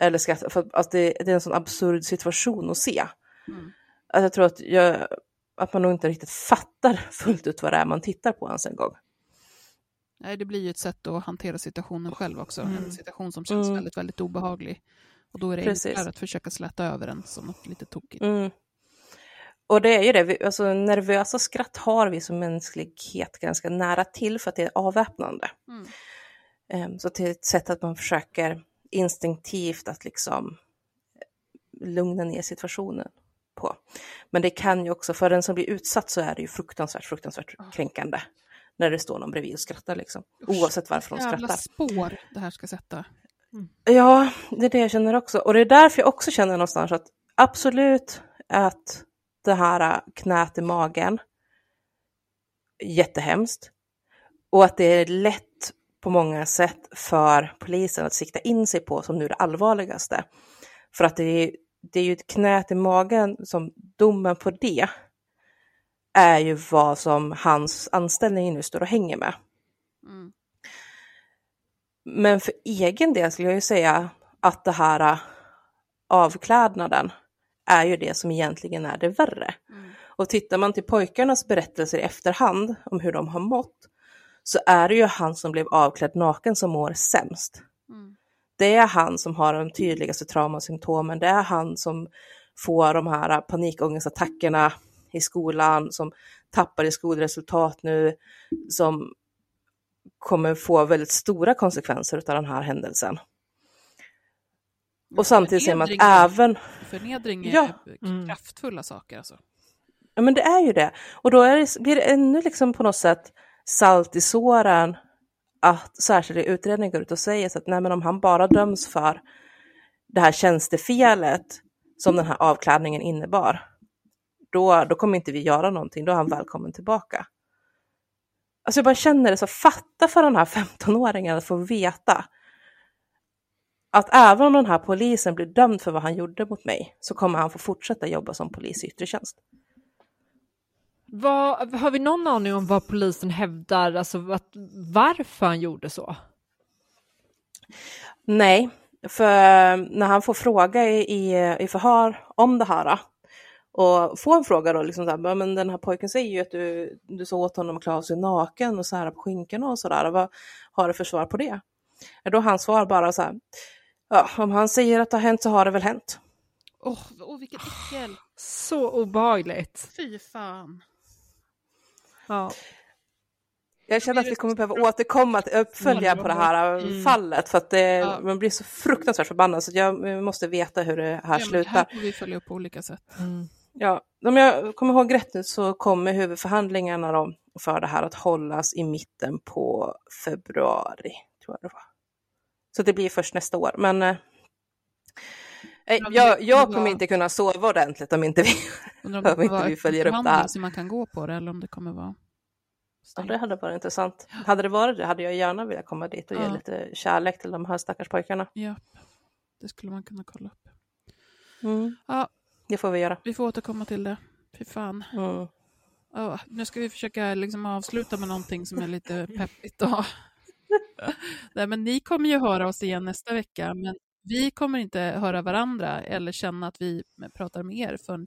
Eller skrattar, för att det, det är en sån absurd situation att se. Mm. Att jag tror att, jag, att man nog inte riktigt fattar fullt ut vad det är man tittar på ens en gång. Nej, det blir ju ett sätt att hantera situationen själv också. Mm. En situation som känns Mm. väldigt, väldigt obehaglig. Och då är det Precis. enklare att försöka släta över den som något lite tokigt. Mm. Och det är ju det, vi- alltså nervösa skratt har vi som mänsklighet ganska nära till för att det är avväpnande. Mm. Ehm, Så är ett sätt att man försöker instinktivt att liksom lugna ner situationen på. Men det kan ju också, för den som blir utsatt så är det ju fruktansvärt, fruktansvärt kränkande. När det står någon bredvid och skrattar liksom. Oavsett varför de Jävla skrattar. spår det här ska sätta. Ja, det är det jag känner också. Och det är därför jag också känner någonstans att absolut att det här knät i magen, jättehemskt. Och att det är lätt på många sätt för polisen att sikta in sig på som nu det allvarligaste. För att det är, det är ju knät i magen som domen på det är ju vad som hans anställning nu står och hänger med. Mm. Men för egen del skulle jag ju säga att det här äh, avklädnaden är ju det som egentligen är det värre. Mm. Och tittar man till pojkarnas berättelser i efterhand om hur de har mått så är det ju han som blev avklädd naken som mår sämst. Mm. Det är han som har de tydligaste traumasymptomen. Det är han som får de här panikångestattackerna i skolan, som tappar i skolresultat nu, som kommer få väldigt stora konsekvenser av den här händelsen. Och samtidigt ser man att även, Förnedring är Ja. Mm. kraftfulla saker alltså. ja men det är ju det, och då är det, blir det ännu liksom på något sätt salt i såren att särskilda utredningar går ut och säger så att nej men om han bara döms för det här tjänstefelet som den här avklädningen innebar, då, då kommer inte vi göra någonting, då är han välkommen tillbaka. Alltså jag bara känner det så, fatta för den här 15-åringen att få veta att även om den här polisen blir dömd för vad han gjorde mot mig så kommer han få fortsätta jobba som polis i yttre tjänst. Vad, har vi någon aning om vad polisen hävdar, alltså att, varför han gjorde så? Nej, för när han får fråga i, i, förhör om det här och får en fråga då, liksom så här, men den här pojken säger ju att du, du så åt honom att klä av sig naken och så här på skinkorna och sådär. Vad har du för svar på det? Är då hans svar bara så här, ja, om han säger att det har hänt så har det väl hänt. Åh, oh, vilket äckel. Så obehagligt. Fy fan. Ja. Jag känner att vi kommer behöva återkomma till uppfölja på det här Mm. fallet för att det, Ja. man blir så fruktansvärt förbannad så jag måste veta hur det här Ja, slutar. här får vi följa upp på olika sätt. Ja, om jag kommer ihåg rätt nu så kommer huvudförhandlingarna då för det här att hållas i mitten på februari, tror jag det var. Så det blir först nästa år, men eh, men jag, jag kommer inte kunna sova ordentligt om inte vi... Om Om inte vi följer upp det här. så man kan gå på det eller om det kommer vara Ja, det hade varit intressant. Hade det varit det hade jag gärna velat komma dit och ge Ja. lite kärlek till de här stackars pojkarna. Ja, det skulle man kunna kolla upp. Mm, Ja, det får vi göra. vi får återkomma till det. Fy fan. Mm. Ja, nu ska vi försöka liksom avsluta med någonting som är lite peppigt. Då. Nej, men ni kommer ju höra oss igen nästa vecka, men vi kommer inte höra varandra eller känna att vi pratar med er förrän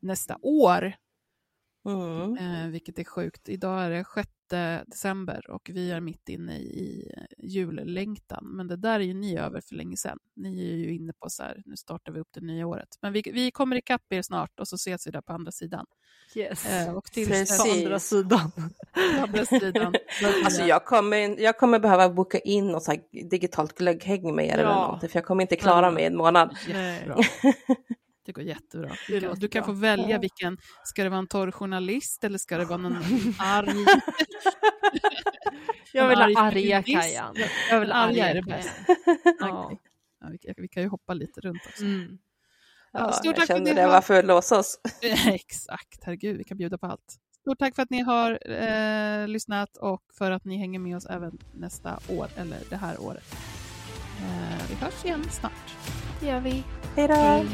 nästa år, Mm. eh, vilket är sjukt. Idag är det 6 december och vi är mitt inne i jullängtan, men det där är ju ni över för länge sedan. Ni är ju inne på så här, nu startar vi upp det nya året. Men vi, vi kommer ikapp er snart och så ses vi där på andra sidan. Yes. Eh, och tills Precis. På andra sidan. på andra sidan. Alltså jag kommer, jag kommer behöva boka in något så här digitalt glögghäng med er eller Ja. någonting, för jag kommer inte klara mig en månad. Det går jättebra. Du kan, du kan få välja vilken, ska det vara en torr journalist eller ska det vara någon arg? Jag vill ha arga? Kajan. Jag vill ha Arga är det bäst. Ja. Ja, vi, kan- vi kan ju hoppa lite runt också. Mm. Ja, stort jag tack för känner att det, varför låsa oss? Exakt, herregud, vi kan bjuda på allt. Stort tack för att ni har eh, lyssnat och för att ni hänger med oss även nästa år, eller det här året. Eh, vi hörs igen snart. Det gör vi. Hej då! Hej.